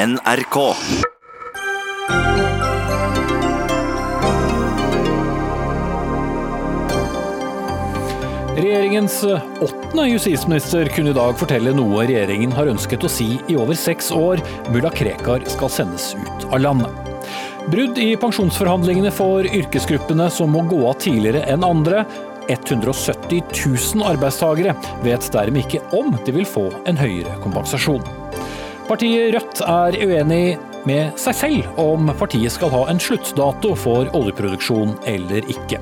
NRK. Regjeringens åttende justisminister kunne i dag fortelle noe regjeringen har ønsket å si i over seks år. Mulla Krekar skal sendes ut av landet. Brudd i pensjonsforhandlingene for yrkesgruppene som må gå av tidligere enn andre. 170 000 arbeidstagere vet dermed ikke om de vil få en høyere kompensasjon. Partiet Rødt er uenig med seg selv om partiet skal ha en sluttdato for oljeproduksjon eller ikke.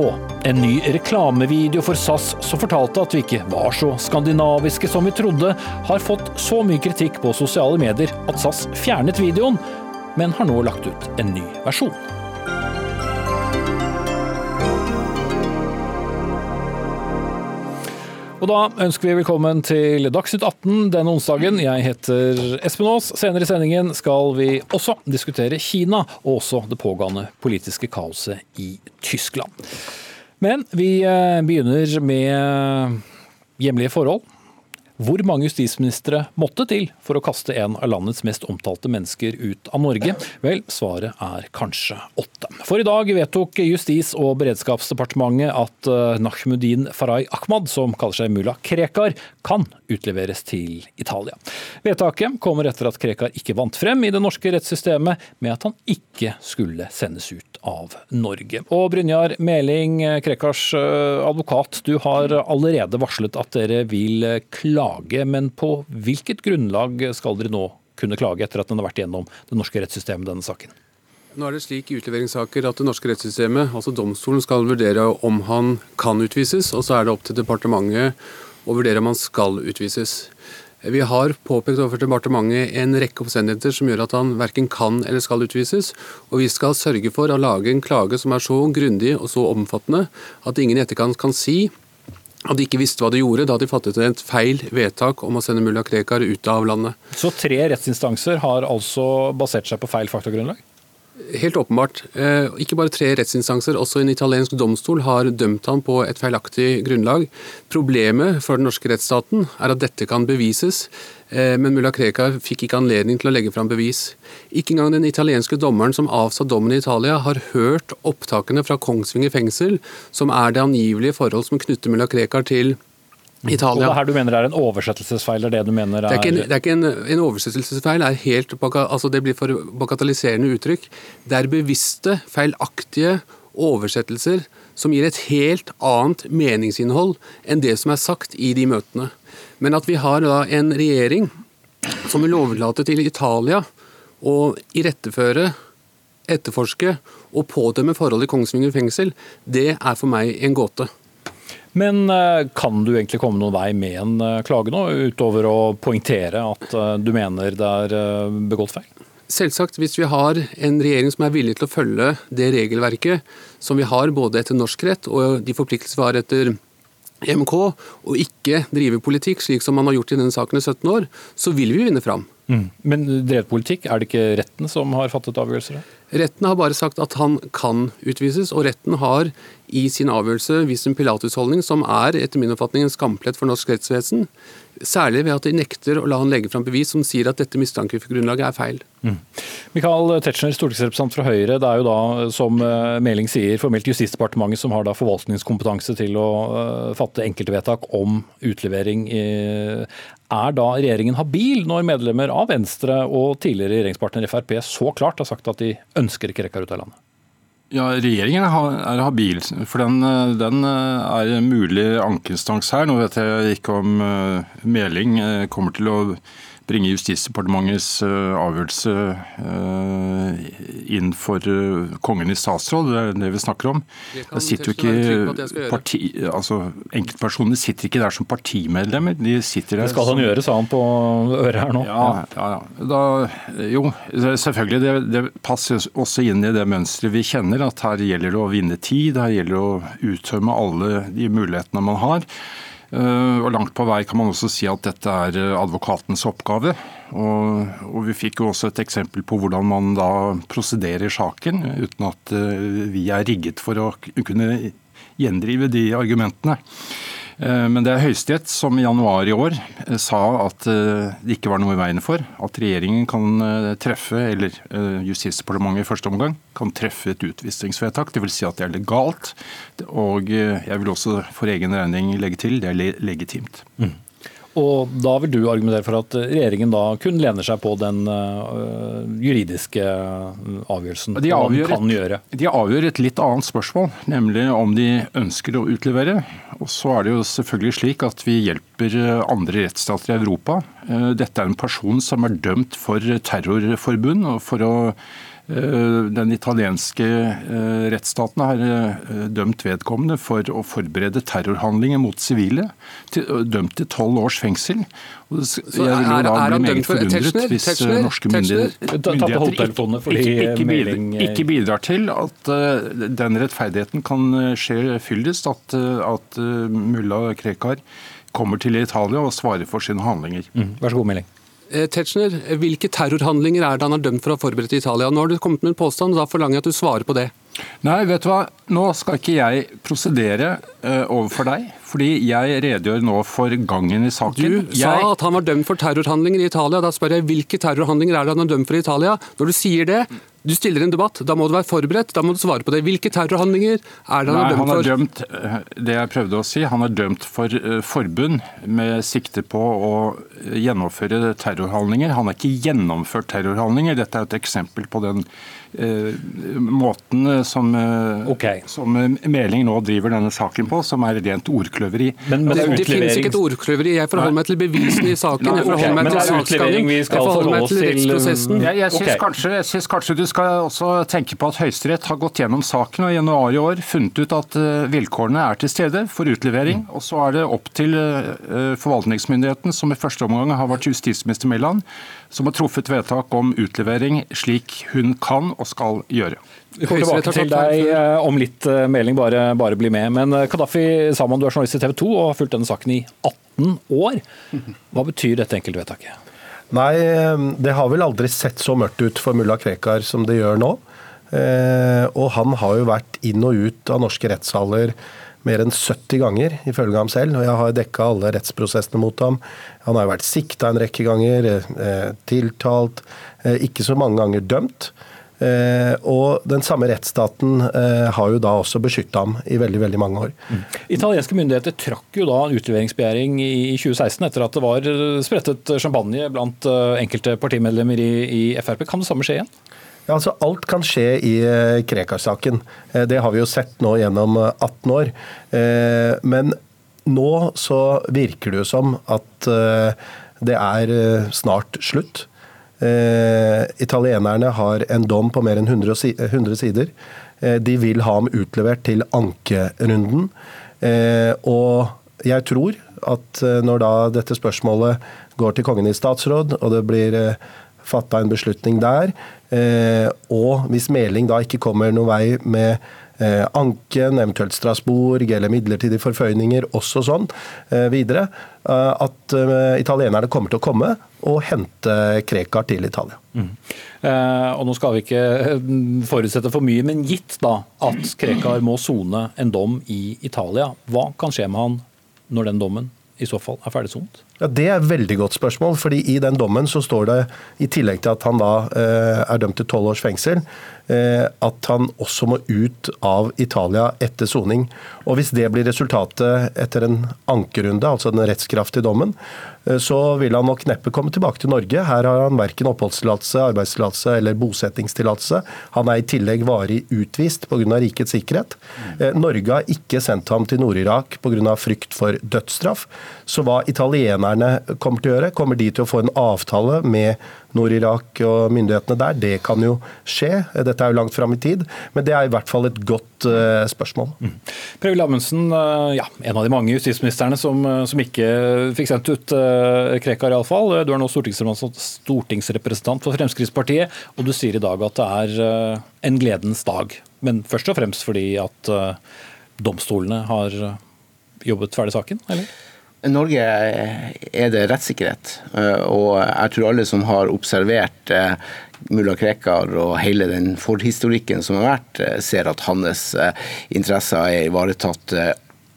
Og en ny reklamevideo for SAS som fortalte at vi ikke var så skandinaviske som vi trodde, har fått så mye kritikk på sosiale medier at SAS fjernet videoen, men har nå lagt ut en ny versjon. Og da ønsker vi velkommen til Dagsnytt 18 denne onsdagen. Jeg heter Espen Aas. Senere i sendingen skal vi også diskutere Kina, og også det pågående politiske kaoset i Tyskland. Men vi eh, begynner med hjemlige forhold. Hvor mange justisministre måtte til for å kaste en av landets mest omtalte mennesker ut av Norge? Vel, svaret er kanskje åtte. For i dag vedtok Justis- og beredskapsdepartementet at Nahmudin Farai Ahmad, som kaller seg mulla Krekar, kan utleveres til Italia. Vedtaket kommer etter at Krekar ikke vant frem i det norske rettssystemet med at han ikke skulle sendes ut av Norge. Og Brynjar Meling, Krekars eh, advokat, du har allerede varslet at dere vil klage men på hvilket grunnlag skal dere nå kunne klage etter at den har vært gjennom det norske rettssystemet, denne saken? Nå er det slik i utleveringssaker at det norske rettssystemet, altså domstolen, skal vurdere om han kan utvises, og så er det opp til departementet å vurdere om han skal utvises. Vi har påpekt overfor departementet en rekke omstendigheter som gjør at han verken kan eller skal utvises, og vi skal sørge for å lage en klage som er så grundig og så omfattende at ingen i etterkant kan si at de ikke visste hva de gjorde da de fattet et feil vedtak om å sende mulla Krekar ut av landet. Så tre rettsinstanser har altså basert seg på feil faktagrunnlag? Helt åpenbart. Eh, ikke bare tre rettsinstanser, også en italiensk domstol har dømt han på et feilaktig grunnlag. Problemet for den norske rettsstaten er at dette kan bevises, eh, men mulla Krekar fikk ikke anledning til å legge fram bevis. Ikke engang den italienske dommeren som avsa dommen i Italia, har hørt opptakene fra Kongsvinger fengsel, som er det angivelige forhold som knytter mulla Krekar til Italia. Og det her du mener er en oversettelsesfeil? er Det du mener er... Det er ikke en, det er ikke en, en oversettelsesfeil, er helt, altså det blir for bagatelliserende uttrykk. Det er bevisste, feilaktige oversettelser som gir et helt annet meningsinnhold enn det som er sagt i de møtene. Men at vi har da en regjering som vil overlate til Italia å iretteføre, etterforske og pådømme forhold i Kongsvinger fengsel, det er for meg en gåte. Men eh, kan du egentlig komme noen vei med en eh, klage nå, utover å poengtere at eh, du mener det er begått feil? Selvsagt, hvis vi har en regjering som er villig til å følge det regelverket som vi har både etter norsk rett og de forpliktelser vi har etter EMK, og ikke drive politikk slik som man har gjort i denne saken i 17 år, så vil vi vinne fram. Mm. Men drevet politikk, er det ikke retten som har fattet avgjørelser? Retten har bare sagt at han kan utvises, og retten har i sin avgjørelse vist en pilatusholdning som er etter min oppfatning en skamplett for norsk rettsvesen. Særlig ved at de nekter å la han legge fram bevis som sier at dette mistankegrunnlaget er feil. Mm. Michael Tetzschner, stortingsrepresentant fra Høyre. Det er jo da, som eh, Meling sier, formelt Justisdepartementet som har da forvaltningskompetanse til å uh, fatte enkeltvedtak om utlevering. Er da regjeringen habil når medlemmer av Venstre og tidligere regjeringspartner Frp så klart har sagt at de ønsker ikke Krekar ut av landet? Ja, Regjeringen er habil, for den, den er mulig ankeinstans her. Nå vet jeg ikke om uh, Meling uh, kommer til å bringe Justisdepartementets uh, avgjørelse inn for Kongen i statsråd. Det er det vi snakker om. Sitter jo ikke parti, altså Enkeltpersoner sitter ikke der som partimedlemmer. De sitter der Det skal han gjøre, sa han på øret her nå. Ja, ja, ja. Da, jo, selvfølgelig. Det, det passer også inn i det mønsteret vi kjenner, at her gjelder det å vinne tid. Her gjelder det å uttømme alle de mulighetene man har. Eh, og langt på vei kan man også si at dette er eh, advokatens oppgave. Og, og, vi fikk jo også et eksempel på hvordan man da prosederer saken, uten at eh, vi er rigget for å kunne gjendrive de argumentene. Eh, men det er Høyesterett som i januar i år eh, sa at eh, det ikke var noe i veien for at regjeringen kan treffe, eller Justisdepartementet i første omgang, kan treffe et utvisningsvedtak. Dvs. Si at det er legalt. Og jeg vil også for egen regning legge til det er legitimt. Mm. Og da vil du argumentere for at regjeringen da kun lener seg på den uh, juridiske avgjørelsen de avgjør, kan gjøre? De avgjør et litt annet spørsmål, nemlig om de ønsker å utlevere. Og så er det jo selvfølgelig slik at vi hjelper andre rettsstater i Europa. Dette er en person som er dømt for terrorforbund og for å Eh, den italienske eh, rettsstaten har eh, dømt vedkommende for å forberede terrorhandlinger mot sivile. Dømt til tolv års fengsel. Jeg vil jo da bli meget forundret hvis norske myndigheter ikke, bidrar til at den rettferdigheten kan skje fyldest, at, at mulla Krekar kommer til Italia og svarer for sine handlinger. Mm. Vær så god, Meling. Eh, Tetzschner, hvilke terrorhandlinger er det han er dømt for å ha forberedt i Italia? Nå har du kommet med en påstand, og da forlanger jeg at du svarer på det. Nei, vet du hva. Nå skal ikke jeg prosedere uh, overfor deg, fordi jeg redegjør nå for gangen i saken. Du sa at han var dømt for terrorhandlinger i Italia. Da spør jeg hvilke terrorhandlinger er det han er dømt for i Italia? Når du sier det, du stiller en debatt, da må du være forberedt, da må du svare på det. Hvilke terrorhandlinger er det han Nei, er dømt han er for? Dømt, eh, det jeg prøvde å si, han er dømt for uh, forbund med sikte på å gjennomføre terrorhandlinger. Han har ikke gjennomført terrorhandlinger. Dette er et eksempel på den uh, måten som, okay. som Meling nå driver denne saken på, som er rent ordkløveri. Men, men det, det, finnes ikke et ordkløveri. Jeg forholder meg til bevisene i saken. Nei, jeg forholder meg til saksgangen. Jeg forholder meg til rettsprosessen. Jeg, jeg syns okay. kanskje, kanskje, du skal også tenke på at Høyesterett har gått gjennom saken og i januar i år funnet ut at uh, vilkårene er til stede for utlevering. Mm. Og så er det opp til uh, forvaltningsmyndigheten, som i første omgang har vært justisminister Mæland, som har truffet vedtak om utlevering slik hun kan og skal gjøre. Vi kommer tilbake til deg uh, om litt, Meling, bare, bare bli med. Men Kadafi Saman, du er journalist i TV 2 og har fulgt denne saken i 18 år. Hva betyr dette enkeltvedtaket? Nei, det har vel aldri sett så mørkt ut for mulla Krekar som det gjør nå. Eh, og han har jo vært inn og ut av norske rettssaler mer enn 70 ganger, ifølge ham selv. Og jeg har dekka alle rettsprosessene mot ham. Han har jo vært sikta en rekke ganger, eh, tiltalt, eh, ikke så mange ganger dømt. Eh, og den samme rettsstaten eh, har jo da også beskytta ham i veldig veldig mange år. Mm. Italienske myndigheter trakk jo da en utleveringsbegjæring i 2016 etter at det var eh, sprettet champagne blant enkelte partimedlemmer i, i Frp. Kan det samme skje igjen? Ja, altså Alt kan skje i Krekar-saken. Det har vi jo sett nå gjennom 18 år. Men nå så virker det jo som at det er snart slutt. Eh, italienerne har en dom på mer enn 100 sider. Eh, de vil ha ham utlevert til ankerunden. Eh, og jeg tror at eh, når da dette spørsmålet går til Kongen i statsråd, og det blir eh, fatta en beslutning der, eh, og hvis Meling da ikke kommer noen vei med eh, anken, eventuelt Strasbourg eller midlertidige forføyninger, også sånn eh, videre, at italienerne kommer til å komme og hente Krekar til Italia. Mm. Og nå skal vi ikke forutsette for mye, men gitt da at Krekar må sone en dom i Italia, hva kan skje med han når den dommen i så fall er ferdigsonet? Ja, Det er et veldig godt spørsmål. fordi I den dommen så står det, i tillegg til at han da eh, er dømt til tolv års fengsel, eh, at han også må ut av Italia etter soning. Og Hvis det blir resultatet etter en ankerunde, altså den rettskraftige dommen, så vil han nok neppe komme tilbake til Norge. Her har han verken oppholdstillatelse, arbeidstillatelse eller bosettingstillatelse. Han er i tillegg varig utvist pga. rikets sikkerhet. Eh, Norge har ikke sendt ham til Nord-Irak pga. frykt for dødsstraff. Så hva italienerne kommer til å gjøre. Kommer de til å få en avtale med Nord-Irak og myndighetene der? Det kan jo skje. Dette er jo langt fram i tid, men det er i hvert fall et godt uh, spørsmål. Mm. Per Amundsen, ja, en av de mange justisministrene som, som ikke fikk sendt ut Krekar, iallfall. Du er nå stortingsrepresentant for Fremskrittspartiet, og du sier i dag at det er en gledens dag. Men først og fremst fordi at domstolene har jobbet ferdig saken, eller? Norge er det rettssikkerhet. Eh, og jeg tror alle som har observert eh, mulla Krekar og hele den forhistorikken som har vært, eh, ser at hans interesser er ivaretatt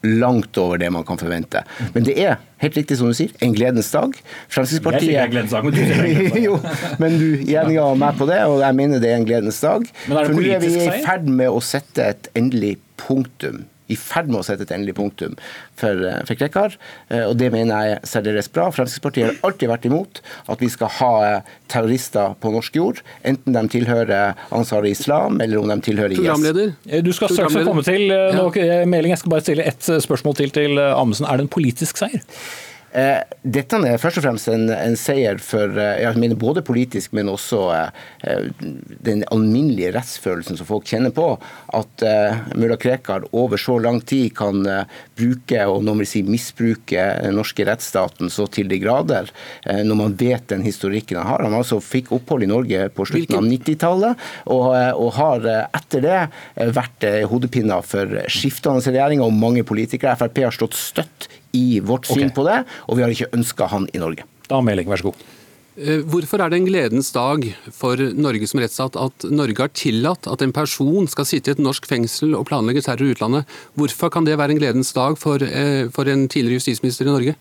langt over det man kan forvente. Men det er helt riktig som du sier, en gledens dag. Fremskrittspartiet Jeg gledens dag, men du sier er gledens dag. jo, men du gjenga meg på det, og jeg mener det er en gledens dag. Men det For nå er vi i ferd med å sette et endelig punktum. I ferd med å sette et endelig punktum for, eh, for Krekar, eh, og det mener jeg er særdeles bra. Fremskrittspartiet har alltid vært imot at vi skal ha eh, terrorister på norsk jord, enten de tilhører Ansar Islam eller om de tilhører IS. Programleder. Du skal straks få komme til nå, ja. Meling, jeg skal bare stille ett spørsmål til til Amundsen. Er det en politisk seier? Eh, dette er først og fremst en, en seier for eh, jeg mener både politisk, men også eh, den alminnelige rettsfølelsen som folk kjenner på. At mulla Krekar over så lang tid kan bruke, og noen vil si misbruke, den norske rettsstaten så til de grader, når man vet den historikken han har. Han altså fikk opphold i Norge på slutten av 90-tallet, og, og har etter det vært hodepinner for skiftende regjeringer og mange politikere. Frp har stått støtt i vårt syn okay. på det, og vi har ikke ønska han i Norge. Da melding, vær så god. Eh, Hvorfor er det en gledens dag for Norge som rettsstat at Norge har tillatt at en person skal sitte i et norsk fengsel og planlegge terror i utlandet? Hvorfor kan det være en gledens dag for, eh, for en tidligere justisminister i Norge?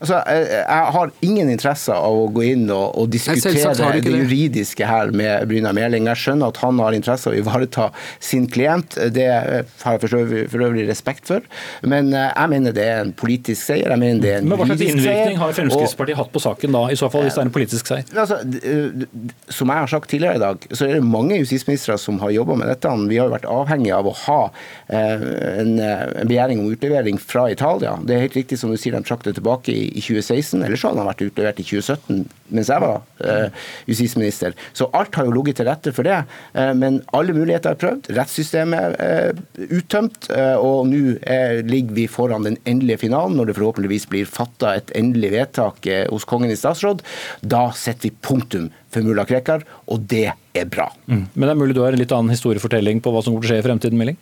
Altså, jeg, jeg har ingen interesse av å gå inn og, og diskutere det det. juridiske her med Bryna Meling. Jeg skjønner at han har interesse av å ivareta sin klient. Det har jeg for øvrig, for øvrig respekt for. Men eh, jeg mener det er en politisk seier. Jeg mener det er en Men Hva slags innvirkning har Og- hatt på saken da, i så fall, hvis det er en politisk seier? Altså, som jeg har sagt tidligere i dag, så er det mange justisministre som har jobba med dette. Vi har jo vært avhengig av å ha eh, en, eh, en begjæring om utlevering fra Italia. Det er helt riktig som du sier, de trakk det tilbake i, i 2016. eller så hadde han vært utlevert i 2017, mens jeg var eh, justisminister. Så alt har jo ligget til rette for det. Eh, men alle muligheter er prøvd. Rettssystemet er eh, uttømt. eh, og nå eh, ligger vi foran den endelige finalen, når det forhåpentligvis blir fatta et endelig vedtak hos Kongen i statsråd. Da setter vi punktum for mulla Krekar, og det er bra. Men det er mulig du har en litt annen historiefortelling på hva som kommer til å skje i fremtiden, Meling?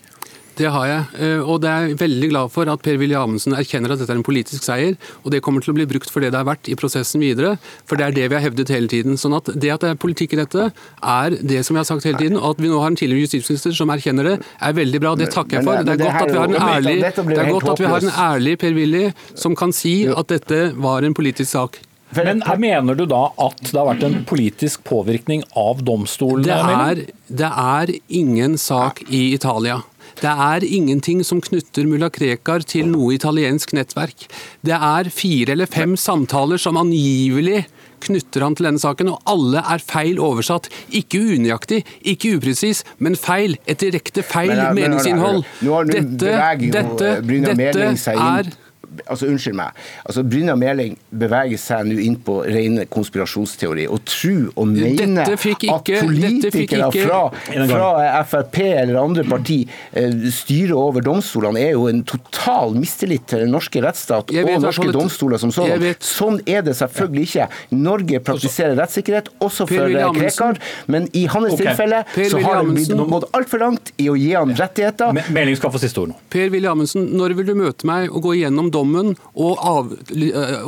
Det har jeg, eh, og det er jeg veldig glad for at Per-Willy Amundsen erkjenner at dette er en politisk seier, og det kommer til å bli brukt for det det er verdt i prosessen videre, for det er det vi har hevdet hele tiden. Sånn at det at det er politikk i dette, er det som vi har sagt hele tiden, og at vi nå har en tidligere justisminister som erkjenner det, er veldig bra. Det takker jeg for. Det er godt at vi har en ærlig, det er godt at vi har en ærlig Per-Willy som kan si at dette var en politisk sak. Men mener du da at det har vært en politisk påvirkning av domstolene? Det er, det er ingen sak i Italia. Det er ingenting som knytter mulla Krekar til noe italiensk nettverk. Det er fire eller fem samtaler som angivelig knytter han til denne saken, og alle er feil oversatt. Ikke unøyaktig, ikke upresis, men feil. Et direkte feil Men meningsinnhold. Nå har- nå Dette, dette, eh, dette er Altså, Unnskyld meg. Altså, Bryna Meling beveger seg nå inn på rene konspirasjonsteori. Og tro og mene at politikere ikke- fra, fra Frp eller andre parti eh, styrer over domstolene, er jo en total mistillit til den norske rettsstat vet og norske fall domstoler som sånn. Sånn er det selvfølgelig ikke. Norge praktiserer rettssikkerhet, også for eh. Krekar, men i hans okay. tilfelle så har det blitt gått altfor langt i å gi han rettigheter. Me- Meling skal få siste ord nå. Per-Willy Amundsen, når vil du møte meg og gå igjennom dommen og, av,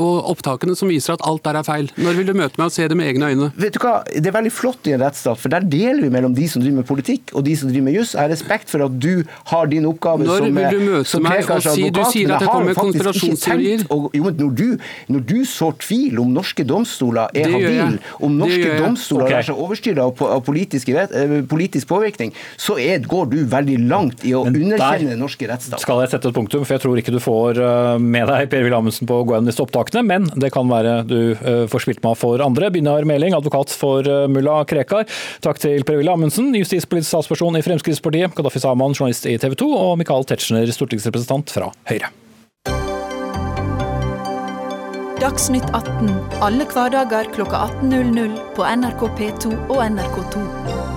og opptakene som viser at alt der er feil? Når vil du møte meg og se det med egne øyne? Vet du hva, Det er veldig flott i en rettsstat, for der deler vi mellom de som driver med politikk og de som driver med juss. Jeg har respekt for at du har din oppgave Når som vil du møte meg og si- du advokat, sier men at jeg kommer med konspirasjonsteorier? tenkt jo, men når, du, når du sår tvil om norske domstoler er habile, om norske domstoler Ok. lar seg overstyre av, av politisk, eh, politisk påvirkning, så er, går du veldig langt i å Men underkjenne den norske rettsstaten. Skal jeg sette et punktum, for jeg tror ikke du får eh, med deg Per-Willy Amundsen på å gå gjennom disse opptakene, men det kan være du eh, får spilt meg for andre. Binar Meling, advokat for eh, mulla Krekar. Takk til Per Wille Amundsen, justispolitisk statsperson i Fremskrittspartiet, Gaddafi Saman, journalist i TV 2, og Michael Tetzschner, stortingsrepresentant fra Høyre. Dagsnytt 18 alle hverdager klokka 18.00 på NRK P2 og NRK2.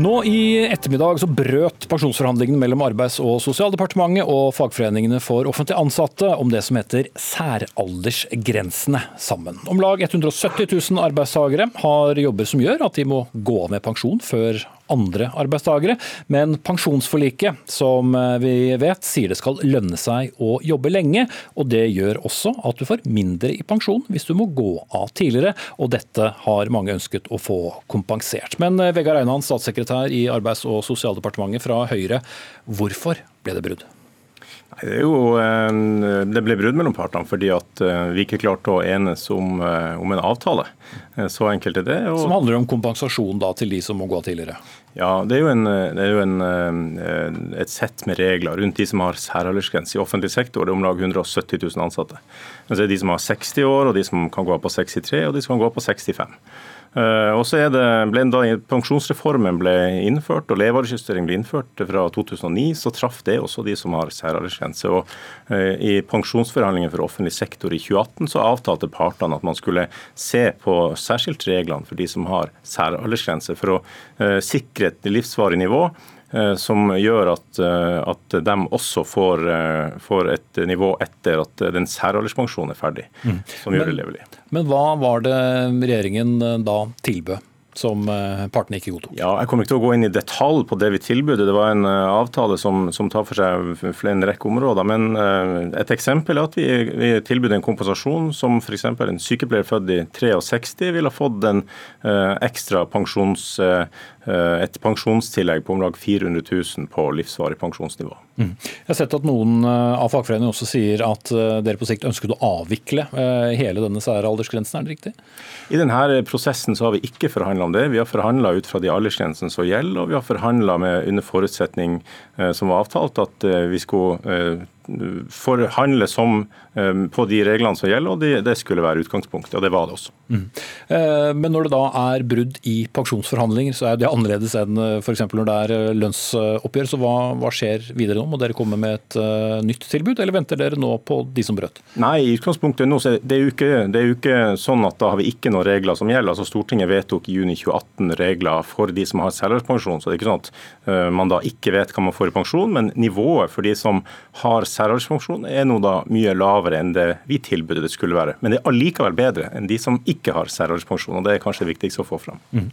Nå i ettermiddag så brøt pensjonsforhandlingene mellom Arbeids- og sosialdepartementet og fagforeningene for offentlig ansatte om det som heter særaldersgrensene sammen. Om lag 170 000 arbeidstakere har jobber som gjør at de må gå av med pensjon før andre arbeidstakere. Men pensjonsforliket, som vi vet, sier det skal lønne seg å jobbe lenge. Og det gjør også at du får mindre i pensjon hvis du må gå av tidligere. Og dette har mange ønsket å få kompensert. Men Vegard Einan, statssekretær i Arbeids- og sosialdepartementet fra Høyre, hvorfor ble det brudd? Det, jo, det ble brudd mellom partene fordi at eh, vi ikke klarte å enes om, eh, om en avtale. Eh, så enkelt er det. Og... Som handler om kompensasjon da til de som må gå av tidligere? Ja, det er jo, en, det er jo en, et sett med regler rundt de som har særaldersgrense i offentlig sektor. Det er om lag 170 000 ansatte. Men så er det de som har 60 år, og de som kan gå av på 63, og de som kan gå av på 65. Eh, og så det, ble da Pensjonsreformen ble innført og levealdersjustering ble innført fra 2009, så traff det også de som har særaldersgrense. Og eh, I pensjonsforhandlingene for offentlig sektor i 2018 så avtalte partene at man skulle se på særskilt reglene for de som har særaldersgrense, for å eh, sikre et livsvarig nivå som gjør at, at de også får, får, et nivå etter at den særalderspensjonen er ferdig, mm. som gjør det levelig. Men hva var det regjeringen eh, da tilbød? som eh, partene ikke godtok. Ja, jeg kommer ikke til å gå inn i detalj på det vi tilbød. Det var en eh, avtale som, som tar for seg en rekke områder. Men et eksempel er at vi, vi tilbød en kompensasjon som f.eks. en sykepleier født i 63 ville ha fått en ekstra pensjons, et pensjonstillegg på om lag 400 000 på livsvarig pensjonsnivå. Mm. Jeg har sett at noen av fagforeningene også sier at dere på sikt ønsket å avvikle hele denne særaldersgrensen, er det riktig? I denne prosessen så har vi ikke forhandla om det. Vi har forhandla ut fra de aldersgrensene som gjelder, og vi har forhandla under forutsetning eh, som var avtalt, at eh, vi skulle eh, forhandle som på de reglene som gjelder, og det, det, skulle være utgangspunktet. Og det var det også. Mm. Men når det da er brudd i pensjonsforhandlinger, så er det annerledes enn f.eks. når det er lønnsoppgjør. Så hva, hva, skjer videre nå? Må dere komme med et nytt tilbud, eller venter dere nå på de som brøt? Nei, i utgangspunktet nå, så det er jo ikke, det er jo ikke sånn at da har vi ikke noen regler som gjelder. Altså Stortinget vedtok i juni 2018 regler for de som har særalderspensjon. Så det er ikke sånn at man da ikke vet hva man får i pensjon, men nivået for de som har særalderspensjon er nå da mye lavere enn det vi tilbudet det skulle være. Men det er allikevel bedre enn de som ikke har særalderspensjon, og det er kanskje det viktigste å få fram. Mm.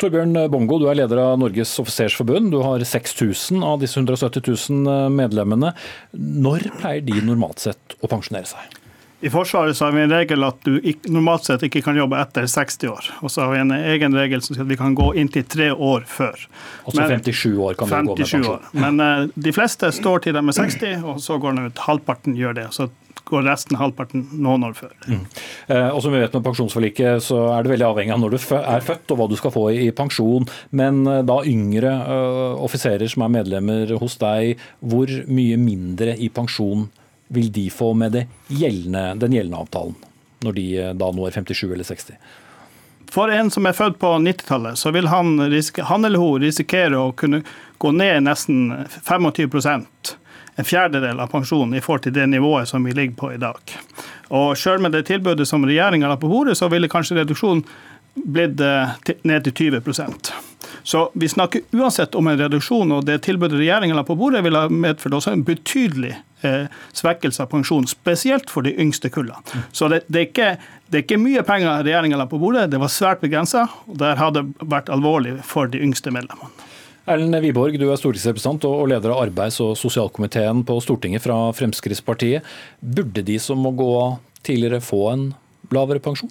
Torbjørn Bongo, du er leder av Norges offisersforbund. Du har 6000 av disse 170 000 medlemmene. Når pleier de normalt sett å pensjonere seg? I Forsvaret så har vi en regel at du normalt sett ikke kan jobbe etter 60 år. Og så har vi en egen regel som sier at vi kan gå inntil tre år før. Altså 57 år kan 57 du gå med pensjon. År. Men uh, de fleste står til de er 60, og så går det ut. Halvparten gjør det. Så går resten halvparten noen år før. Mm. Eh, og som vi vet med Pensjonsforliket så er det veldig avhengig av når du er født og hva du skal få i pensjon. Men eh, da yngre uh, offiserer som er medlemmer hos deg, hvor mye mindre i pensjon vil de få med gjeldende, den gjeldende avtalen, når de eh, da når 57 eller 60? For en som er født på 90-tallet, så vil han, han, eller hun risikere å kunne gå ned nesten 25% en fjerdedel av pensjonen i forhold til det nivået som vi ligger på i dag. Og Selv med det tilbudet som regjeringa la på bordet, så ville kanskje reduksjonen blitt eh, ned til 20 så vi snakker uansett om en reduksjon, og det tilbudet regjeringen la på bordet, vil ha medført også en betydelig eh, svekkelse av pensjon, spesielt for de yngste kullene. Så det, det, er ikke, det, er ikke, mye penger regjeringen la på bordet, det var svært begrensa, og det hadde vært alvorlig for de yngste medlemmene. Erlend Wiborg, du er stortingsrepresentant og leder av arbeids- og sosialkomiteen på Stortinget fra Fremskrittspartiet. Burde de som må gå tidligere, få en lavere pensjon?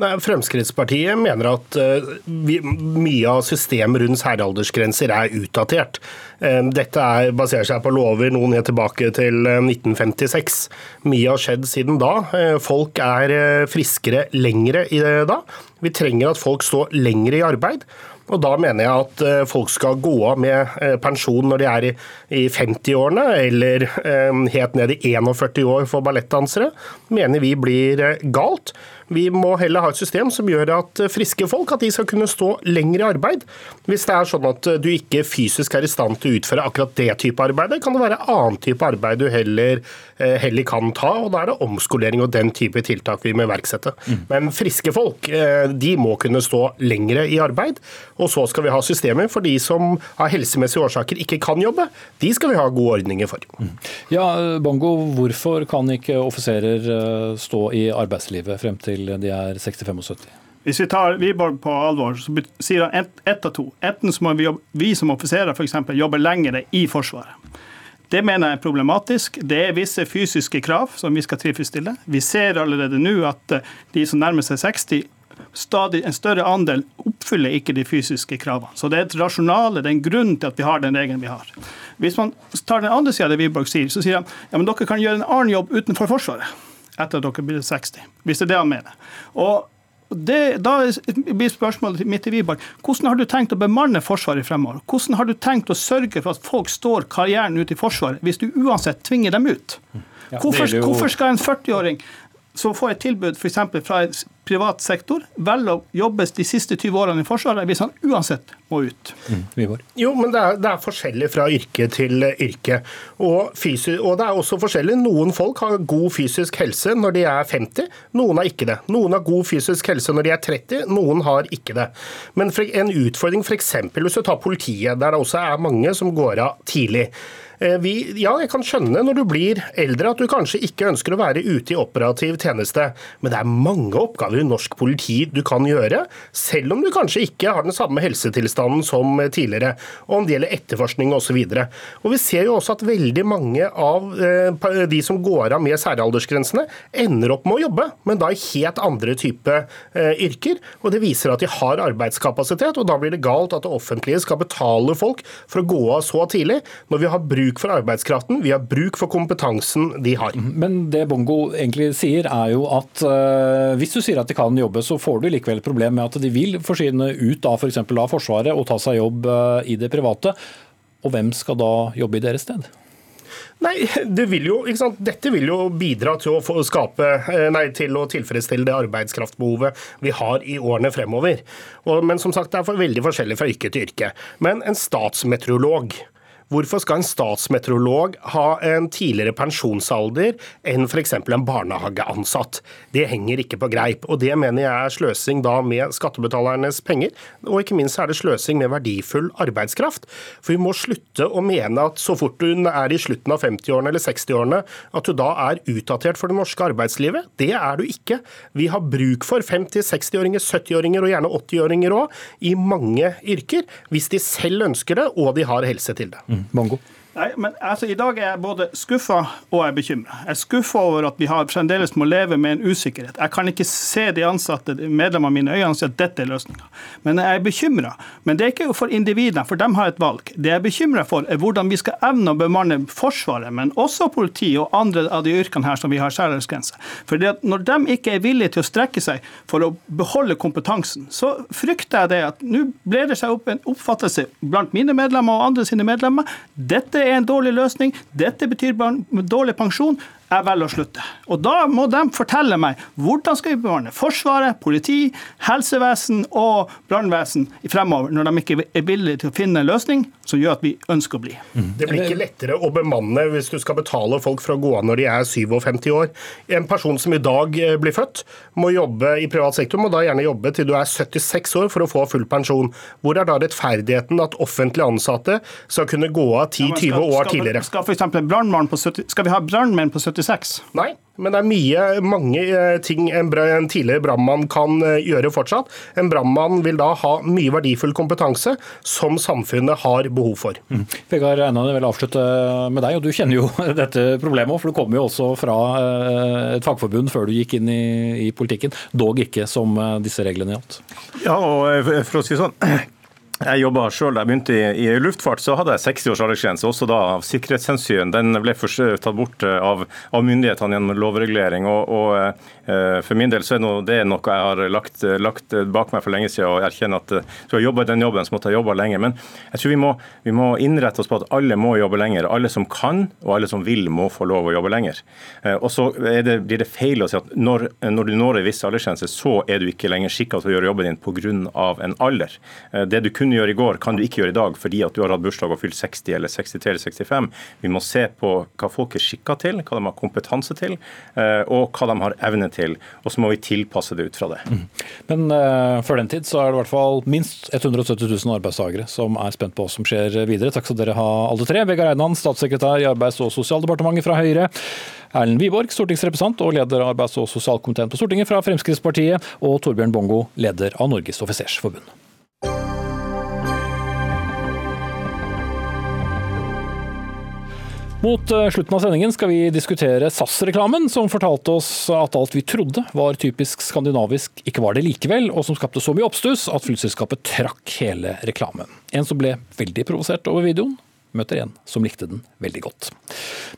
Nei, Fremskrittspartiet mener at uh, vi, mye av systemet rundt særaldersgrenser er utdatert. Uh, dette er, baserer seg på lover noen ned tilbake til uh, 1956. Mye har skjedd siden da. folk er friskere lengre i det da. Vi trenger at folk står lengre i arbeid. Og Da mener jeg at folk skal gå av med pensjon når de er i 50-årene, eller helt ned i 41 år for ballettdansere. Mener vi blir galt. Vi må heller ha et system som gjør at friske folk at de skal kunne stå lenger i arbeid. Hvis det er sånn at du ikke fysisk er i stand til å utføre akkurat det type arbeid, kan det være annen type arbeid du heller, heller kan ta. og Da er det omskolering og den type tiltak vi må iverksette. Mm. Men friske folk eh, de må kunne stå lengre i arbeid. Og så skal vi ha systemer for de som av helsemessige årsaker ikke kan jobbe. De skal vi ha gode ordninger for. Mm. Ja, Bongo, hvorfor kan ikke offiserer eh, stå i arbeidslivet frem til de er 60-75? Hvis vi tar Wiborg på alvor, så sier han ett et av to. Enten så må vi, jobbe, vi som offiserer f.eks. jobbe lengre i Forsvaret. Det mener jeg er problematisk. Det er visse fysiske krav som vi skal tilfredsstille. Vi ser allerede nå at eh, de som nærmer seg 60, stadig en større andel oppfyller ikke de fysiske kravene. Så det er et rasjonale, det er en grunn til at vi har den regelen vi har. Hvis man tar den andre sida av det Wiborg sier, så sier han ja, men dere kan gjøre en annen jobb utenfor Forsvaret etter at dere blir 60. Hvis det er det han mener. Og det, da blir spørsmålet mitt til Wiborg hvordan har du tenkt å bemanne Forsvaret fremover? Hvordan har du tenkt å sørge for at folk står karrieren ut i Forsvaret, hvis du uansett tvinger dem ut? Ja, hvorfor, jo... hvorfor, skal en 40-åring som får et tilbud f.eks. fra en privat sektor, velger å jobbe de siste 20 årene i Forsvaret hvis han uansett må ut. Mm, jo, men det er, det er, forskjellig fra yrke til yrke. Og, fysi, og, det er også forskjellig. Noen folk har god fysisk helse når de er 50, noen har ikke det. Noen har god fysisk helse når de er 30, noen har ikke det. Men en utfordring f.eks. hvis du tar politiet, der det også er mange som går av tidlig. Eh, vi, ja, jeg kan skjønne når du blir eldre at du kanskje ikke ønsker å være ute i operativ tjeneste, men det er mange oppgaver i norsk politi du kan gjøre, selv om du kanskje ikke har den samme helsetilstanden som tidligere, og om det gjelder etterforskning osv. Vi ser jo også at veldig mange av eh, de som går av med særaldersgrensene, ender opp med å jobbe, men da i helt andre type eh, yrker. og Det viser at de har arbeidskapasitet, og da blir det galt at det offentlige skal betale folk for å gå av så tidlig, når vi har bruk for arbeidskraften, vi har bruk for kompetansen de har. Men det Bongo egentlig sier er jo at uh, hvis du sier at de kan jobbe, så får du likevel et problem med at de vil forsyne ut av f.eks. For av Forsvaret og ta seg jobb uh, i det private. Og hvem skal da jobbe i deres sted? Nei, det vil jo, Dette vil jo bidra til å, skape, eh, nei, til å tilfredsstille det arbeidskraftbehovet vi har i årene fremover. Og, men som sagt, det er for veldig forskjellig fra yrke til yrke. Men en statsmeteorolog Hvorfor skal en statsmeteorolog ha en tidligere pensjonsalder enn f.eks. en barnehageansatt? Det henger ikke på greip. og Det mener jeg er sløsing da med skattebetalernes penger, og ikke minst er det sløsing med verdifull arbeidskraft. For vi må slutte å mene at så fort du er i slutten av 50-årene eller 60-årene, at du da er utdatert for det norske arbeidslivet. Det er du ikke. Vi har bruk for 50-, 60-åringer, 70-åringer og gjerne 80-åringer òg i mange yrker, hvis de selv ønsker det og de har helse til det. Mm. Bongo. Nei, men altså, I dag er jeg både skuffa og jeg er bekymra. Jeg er skuffa over at vi har fremdeles må leve med en usikkerhet. Jeg kan ikke se de ansatte, medlemmene mine øyne, og si at dette er løsninga. Men jeg er bekymra. Men det er ikke for individene, for de har et valg. Det jeg er bekymra for, er hvordan vi skal evne å bemanne Forsvaret, men også politi og andre av de yrkene her som vi har særaldersgrense. For når de ikke er villige til å strekke seg for å beholde kompetansen, så frykter jeg det at nå blir det seg opp en oppfattelse blant mine medlemmer og andre sine medlemmer. Dette er en dårlig løsning, dette betyr dårlig pensjon, jeg velger å slutte. Og Da må de fortelle meg hvordan skal vi bevare Forsvaret, politi, helsevesen og brannvesen fremover, når de ikke er villige til å finne en løsning som gjør at vi ønsker å bli. Mm. Det blir ikke lettere å bemanne hvis du skal betale folk for å gå av når de er 57 år. En person som i dag eh, blir født, må jobbe i privat sektor, må da gjerne jobbe til du er 76 år for å få full pensjon. Hvor er da rettferdigheten at offentlig ansatte skal kunne gå av 10-20 år tidligere? Skal, skal, skal vi ha brannmenn på 76 46. Nei, men det er mye, mange eh, ting en, en tidligere brannmann kan eh, gjøre fortsatt. En brannmann vil da ha mye verdifull kompetanse som samfunnet har behov for. Mm. Vegard Einan, jeg vil avslutte med deg. og Du kjenner jo dette problemet, for du kommer jo også fra eh, et fagforbund før du gikk inn i, i politikken. Dog ikke som disse reglene gjaldt. Ja, og for å si sånn jeg jobba sjøl da jeg begynte i, i, luftfart, så hadde jeg 60 års aldersgrense, også da av sikkerhetshensyn. Den ble tatt bort eh, av, av myndighetene gjennom lovregulering. og, og eh, For min del så er det noe jeg har lagt, lagt, bak meg for lenge siden, og erkjenner at eh, skal jeg jobbe den jobben, så måtte jeg jobbe lenger. Men jeg tror vi må, vi må, innrette oss på at alle må jobbe lenger. Alle som kan og alle som vil, må få lov å jobbe lenger. Og så det, blir det feil å si at når, når du når en viss aldersgrense, så er du ikke lenger skikka til å gjøre jobben din pga. en alder. Det du kunne gjøre i går, kan du ikke gjøre i dag fordi at du har hatt bursdag og fylt 60 eller 63 eller 65. Vi må se på hva folk er skikka til, hva de har kompetanse til, eh, og hva de har evne til, og så må vi tilpasse det ut fra det. Men uh, før den tid så er det i hvert fall minst 170 000 arbeidstakere som er spent på hva som skjer videre. Takk skal dere ha alle tre. Vegard Einan, statssekretær i Arbeids- og sosialdepartementet fra Høyre. Erlend Wiborg, stortingsrepresentant og leder av arbeids- og sosialkomiteen på Stortinget fra Fremskrittspartiet. Og Torbjørn Bongo, leder av Norges offisersforbund. Mot eh, slutten av sendingen skal vi diskutere SAS-reklamen, som fortalte oss at alt vi trodde var typisk skandinavisk, ikke var det likevel, og som skapte så mye oppstuss at flyselskapet trakk hele reklamen. En som ble veldig provosert over videoen, møter en som likte den veldig godt.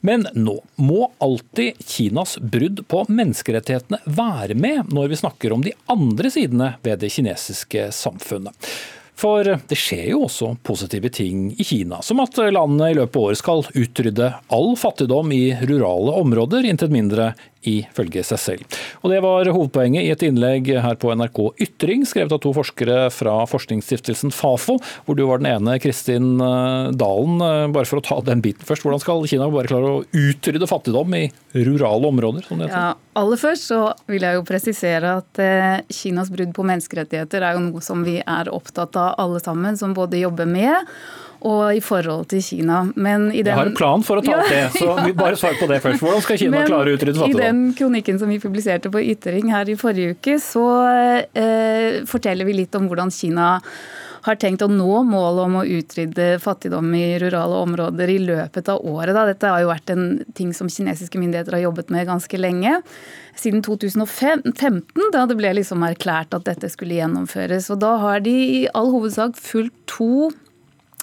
Men nå må alltid Kinas brudd på menneskerettighetene være med når vi snakker om de andre sidene ved det kinesiske samfunnet. For det skjer jo også positive ting i Kina, som at landet i løpet av året skal utrydde all fattigdom i rurale områder, intet mindre ifølge seg selv. Og Det var hovedpoenget i et innlegg her på NRK Ytring, skrevet av to forskere fra forskningsstiftelsen Fafo, hvor du var den ene, Kristin eh, Dalen. Eh, bare for å ta den biten først, hvordan skal Kina bare klare å utrydde fattigdom i rurale områder? som det heter? Ja, aller først så vil jeg jo presisere at eh, Kinas brudd på menneskerettigheter er jo noe som vi er opptatt av alle sammen, som både jobber med og i forhold til Kina. Men i den, jeg har en plan for å ta opp det, så vi bare svar på det først. Hvordan skal Kina Men klare å utrydde fattigdom? I den kronikken som vi publiserte på Ytring her i forrige uke, så eh, forteller vi litt om hvordan Kina har tenkt å nå målet om å utrydde fattigdom i rurale områder i løpet av året. Da. Dette har jo vært en ting som kinesiske myndigheter har jobbet med ganske lenge. Siden 2015, da det ble liksom erklært at dette skulle gjennomføres. Og da har de i all hovedsak fulgt to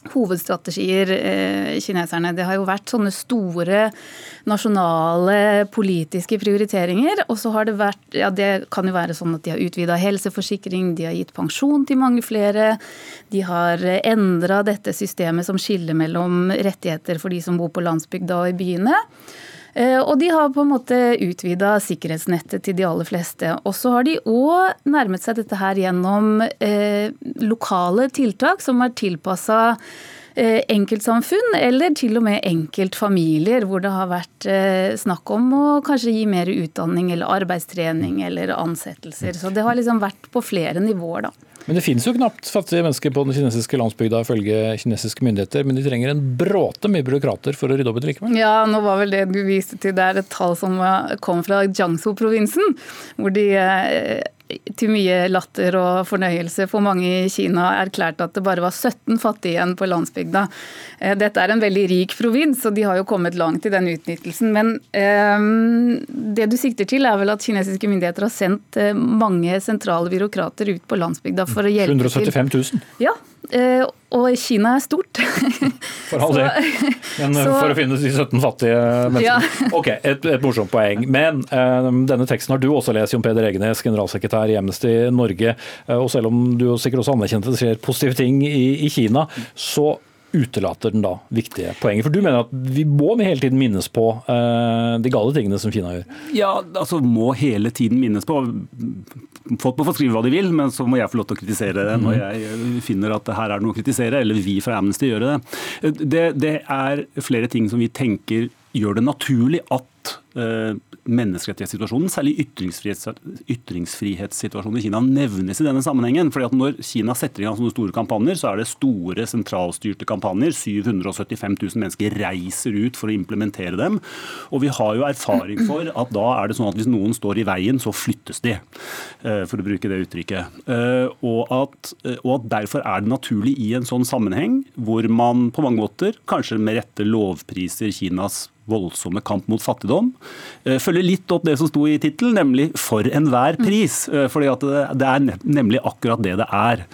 hovedstrategier, eh, kineserne. Det har jo vært sånne store nasjonale politiske prioriteringer. Og så har det vært Ja, det kan jo være sånn at de har utvida helseforsikring, de har gitt pensjon til mange flere. De har endra dette systemet som skiller mellom rettigheter for de som bor på landsbygda og i byene. Eh, og de har på en måte utvida sikkerhetsnettet til de aller fleste. Og så har de òg nærmet seg dette her gjennom eh, lokale tiltak som er tilpassa eh, enkeltsamfunn, eller til og med enkeltfamilier, hvor det har vært eh, snakk om å kanskje gi mer utdanning eller arbeidstrening eller ansettelser. Så det har liksom vært på flere nivåer, da. Men det finnes jo knapt fattige mennesker på den kinesiske landsbygda ifølge kinesiske myndigheter, men de trenger en bråte med byråkrater for å rydde opp i det likevel? Ja, nå var vel det du viste til, det er et tall som kom fra Jiangsu-provinsen, hvor de eh, til mye latter og fornøyelse for mange i Kina erklærte at det bare var 17 fattige igjen på landsbygda. Eh, dette er en veldig rik provins, og de har jo kommet langt i den utnyttelsen. Men um, det du sikter til, er vel at kinesiske myndigheter har sendt mange sentrale byråkrater ut på landsbygda for å hjelpe 175 000? Ja, Eh, og Kina er stort. For all del. Men så, for å finne de 17 fattige menneskene. Ja. Ok, et, et, morsomt poeng. Men uh, denne teksten har du også lest, Jon Peder Egenes, generalsekretær i Amnesty Norge. Uh, og selv om du sikkert også anerkjente det skjer positive ting i, i Kina, så utelater den da viktige poenget? For du mener at vi må hele tiden minnes på uh, de gale tingene som Kina gjør? Ja, altså må hele tiden minnes på. Folk må få skrive hva de vil, men så må jeg få lov til å kritisere det når jeg finner at her er det noe å kritisere, eller vi fra Amnesty gjøre det. Det, det er flere ting som vi tenker gjør det naturlig at menneskerettighetssituasjonen, særlig ytringsfrihets, ytringsfrihetssituasjonen i Kina, nevnes i denne sammenhengen. Fordi at Når Kina setter i gang sånne store kampanjer, så er det store sentralstyrte kampanjer. 775 000 mennesker reiser ut for å implementere dem. Og vi har jo erfaring for at da er det sånn at hvis noen står i veien, så flyttes de. Eh, for å bruke det uttrykket. Eh, og at, eh, og at derfor er det naturlig i en sånn sammenheng, hvor man på mange måter kanskje med rette lovpriser Kinas voldsomme kamp mot fattigdom. Eh, følger litt opp det som sto i tittelen, nemlig 'for enhver mm. pris'. for fordi det er nemlig akkurat det det er.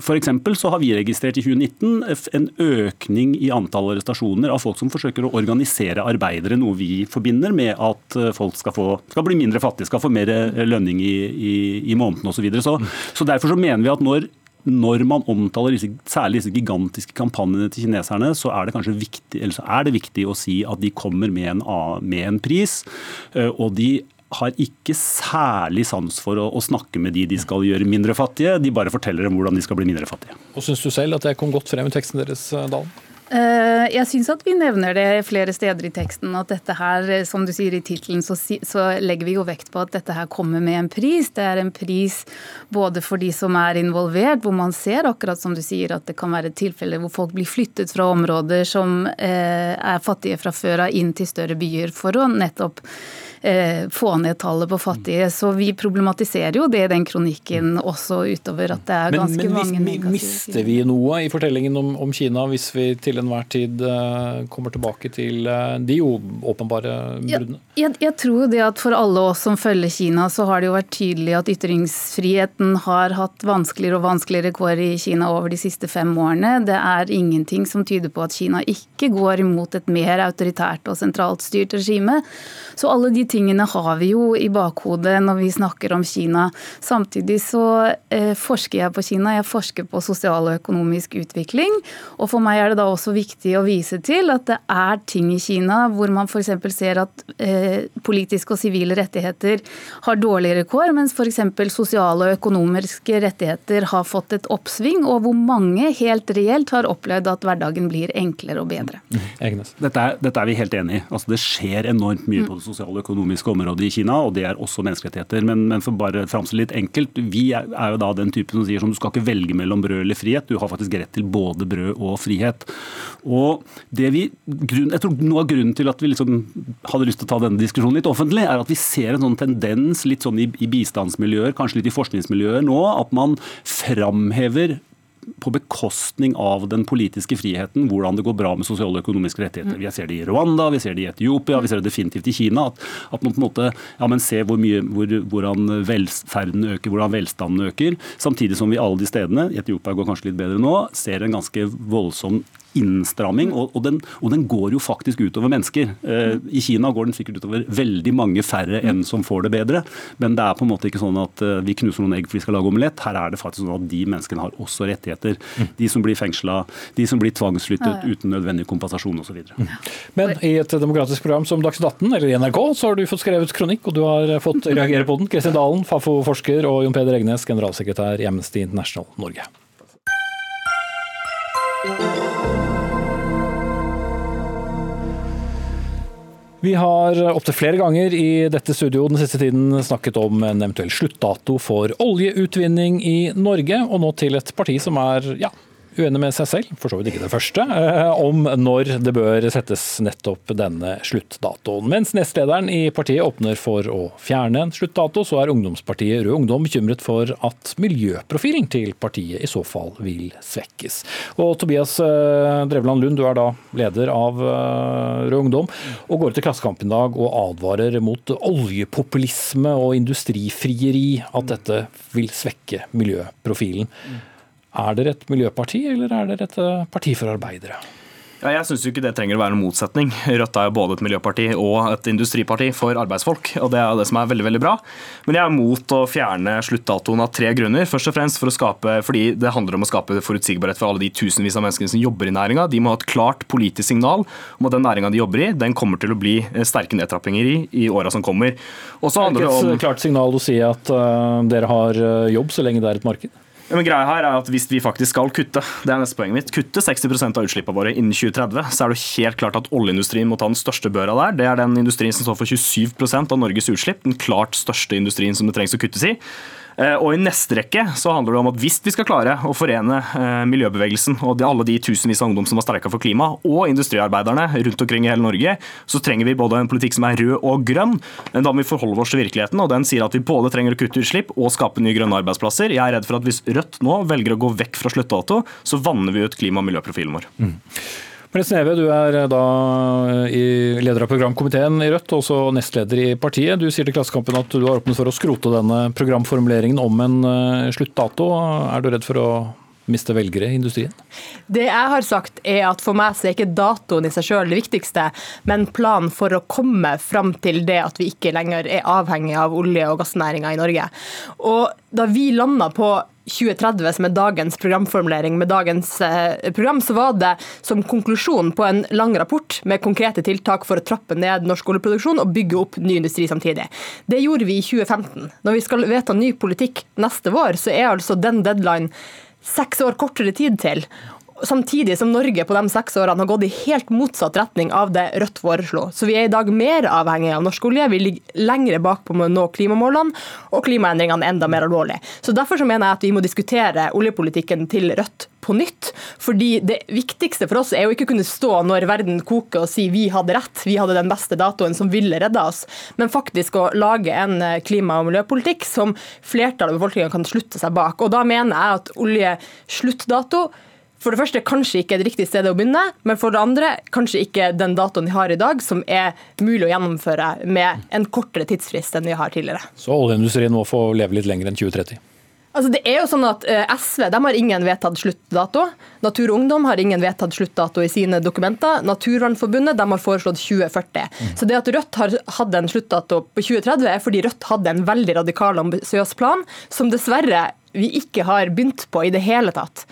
For F.eks. så har vi registrert i 2019 en økning i antall arrestasjoner av folk som forsøker å organisere arbeidere, noe vi forbinder med at folk skal, få, skal bli mindre fattige, skal få mer lønning i, i, i måneden osv. Så, videre. så, så derfor så mener vi at når når man omtaler disse, særlig disse gigantiske kampanjene til kineserne, så er det kanskje viktig, eller så er det viktig å si at de kommer med en, med en pris. Eh, og de har ikke særlig sans for å, å, snakke med de de skal gjøre mindre fattige. De bare forteller dem hvordan de skal bli mindre fattige. Og Syns du selv at det kom godt frem i teksten deres, eh, Dalen? Eh, jeg syns at vi nevner det flere steder i teksten. At dette her, eh, som du sier i tittelen, så, legger vi jo vekt på at dette her kommer med en pris. Det er en pris både for de som er involvert, hvor man ser akkurat som du sier at det kan være tilfeller hvor folk blir flyttet fra områder som eh, er fattige fra før av, inn til større byer for å nettopp få ned tallet på fattige. Så vi problematiserer jo det i den kronikken også utover at det er ganske men, men, mange negative mister vi noe i fortellingen om, om, Kina hvis vi til enhver tid uh, kommer tilbake til uh, de åpenbare bruddene? Jeg, jeg, jeg, tror det at for alle oss som følger Kina, så har det jo vært tydelig at ytringsfriheten har hatt vanskeligere og vanskeligere kår i Kina over de siste fem årene. Det er ingenting som tyder på at Kina ikke går imot et mer autoritært og sentralt styrt regime. Så alle de tingene har vi jo i bakhodet når vi snakker om Kina. Samtidig så eh, forsker jeg på Kina, jeg forsker på sosial og økonomisk utvikling. Og for meg er det da også viktig å vise til at det er ting i Kina hvor man f.eks. ser at eh, politiske og sivile rettigheter har dårligere kår, mens f.eks. sosiale og økonomiske rettigheter har fått et oppsving, og hvor mange helt reelt har opplevd at hverdagen blir enklere og bedre. Mm. Dette, er, dette er vi helt enig i. Altså, det skjer enormt mye på det sosiale og økonomiske området i Kina, og det er også menneskerettigheter. Men, men for bare framstille litt enkelt, vi er, er, jo da den typen som sier som du skal ikke velge mellom brød eller frihet, du har faktisk rett til både brød og frihet. Og det vi, jeg tror Noe av grunnen til at vi liksom hadde lyst til å ta denne diskusjonen litt offentlig, er at vi ser en sånn tendens litt sånn i, i bistandsmiljøer, kanskje litt i forskningsmiljøer nå, at man framhever på bekostning av den politiske friheten, hvordan det går bra med sosiale og økonomiske rettigheter. Vi ser det i Rwanda, vi ser det i Etiopia, vi ser det definitivt i Kina. At, at man på en måte ja, men ser hvor mye, hvor, hvordan velferden øker, hvordan velstanden øker. Samtidig som vi alle de stedene, i Etiopia går kanskje litt bedre nå, ser en ganske voldsom innstramming, og, og, den, og, den, går jo faktisk utover mennesker. Eh, I Kina går den sikkert utover veldig mange færre enn som får det bedre, men det er på en måte ikke sånn at eh, vi knuser noen egg for vi skal lage omelett. Her er det faktisk sånn at de menneskene har også rettigheter. De som blir fengsla, de som blir tvangsflyttet uten nødvendig kompensasjon osv. Men i et demokratisk program som Dagsnytt 18 eller NRK, så har du fått skrevet kronikk, og du har fått reagere på den. Kristin Dalen, Fafo-forsker, og Jon Peder Egnes, generalsekretær i Amnesty International Norge. Vi har opptil flere ganger i dette studio den siste tiden snakket om en eventuell sluttdato for oljeutvinning i Norge, og nå til et parti som er ja, uenig med seg selv, for så vidt ikke det første, eh, om når det bør settes nettopp denne sluttdatoen. Mens nestlederen i partiet åpner for å fjerne en sluttdato, så er ungdomspartiet Rød Ungdom bekymret for at miljøprofilen til partiet i så fall vil svekkes. Og Tobias eh, Drevland Lund, du er da leder av eh, Rød Ungdom, og går til Klassekampen i dag og advarer mot oljepopulisme og industrifrieri, at dette vil svekke miljøprofilen. Er dere et miljøparti, eller er dere et eh, parti for arbeidere? Ja, jeg syns ikke det trenger å være en motsetning. Rødt er jo både et miljøparti og et industriparti for arbeidsfolk, og det er det som er veldig veldig bra. Men jeg er mot å fjerne sluttdatoen av tre grunner. Først og fremst for å skape, fordi det handler om å skape forutsigbarhet for alle de tusenvis av menneskene som jobber i næringa. De må ha et klart politisk signal om at den næringa de jobber i, den kommer til å bli sterke nedtrappinger i i åra som kommer. Og så handler det om... Et klart signal å si at uh, dere har eh, jobb så lenge det er et marked? Men greia her er at Hvis vi faktisk skal kutte det er neste poenget mitt, kutte 60% av utslippene våre innen 2030, så er det helt klart at oljeindustrien må ta den største børa der. Det er den industrien som står for 27% av Norges utslipp. Den klart største industrien som det trengs å kuttes i. Eh, og I neste rekke så handler det om at hvis vi skal klare å forene eh, miljøbevegelsen og alle de tusenvis av ungdom som har streika for klima, og industriarbeiderne rundt omkring i hele Norge, så trenger vi både en politikk som er rød og grønn. Men Da må vi forholde oss til virkeligheten, og den sier at vi både trenger å kutte utslipp og skape nye grønne arbeidsplasser. Jeg er redd for at hvis Rødt nå velger å gå vekk fra sluttdato, så vanner vi ut klima- og miljøprofilen vår. Mm. Mens Sneve, du er eh, da eh, leder av programkomiteen i Rødt, også nestleder i partiet. Du sier til Klassekampen at du har åpnet for å skrote denne programformuleringen om en eh, sluttdato. Er du redd for å miste velgere i industrien? Det jeg har sagt er at For meg så er ikke datoen i seg selv det viktigste, men planen for å komme fram til det at vi ikke lenger er avhengig av olje- og gassnæringa i Norge. Og Da vi landa på 2030, som er dagens programformulering med dagens eh, program, så var det som konklusjon på en lang rapport med konkrete tiltak for å trappe ned norsk oljeproduksjon og bygge opp ny industri samtidig. Det gjorde vi i 2015. Når vi skal vedta ny politikk neste vår, så er altså den deadline seks år kortere tid til. Samtidig som Norge på de seks årene har gått i helt motsatt retning av det Rødt foreslo. Så vi er i dag mer avhengig av norsk olje, vi ligger lengre bak på med å nå klimamålene, og klimaendringene er enda mer alvorlig. Så Derfor så mener jeg at vi må diskutere oljepolitikken til Rødt på nytt. Fordi det viktigste for oss er jo ikke å kunne stå når verden koker og si vi hadde rett, vi hadde den beste datoen som ville redda oss, men faktisk å lage en eh, klima- og miljøpolitikk som flertallet av befolkningen kan slutte seg bak. Og da mener jeg at oljesluttdato for det første kanskje ikke det riktige stedet å begynne, men for det andre kanskje ikke den datoen vi har i dag, som er mulig å gjennomføre med en kortere tidsfrist enn vi har tidligere. Så oljeindustrien må få leve litt lenger enn 2030? Altså det er jo sånn at eh, SV de har ingen vedtatt sluttdato. Natur og Ungdom har ingen vedtatt sluttdato i sine dokumenter. Naturvernforbundet de har foreslått 2040. Mm. Så det at Rødt har hatt en sluttdato på 2030, er fordi Rødt hadde en veldig radikal ambisiøs plan, som dessverre vi ikke har begynt på i det hele tatt.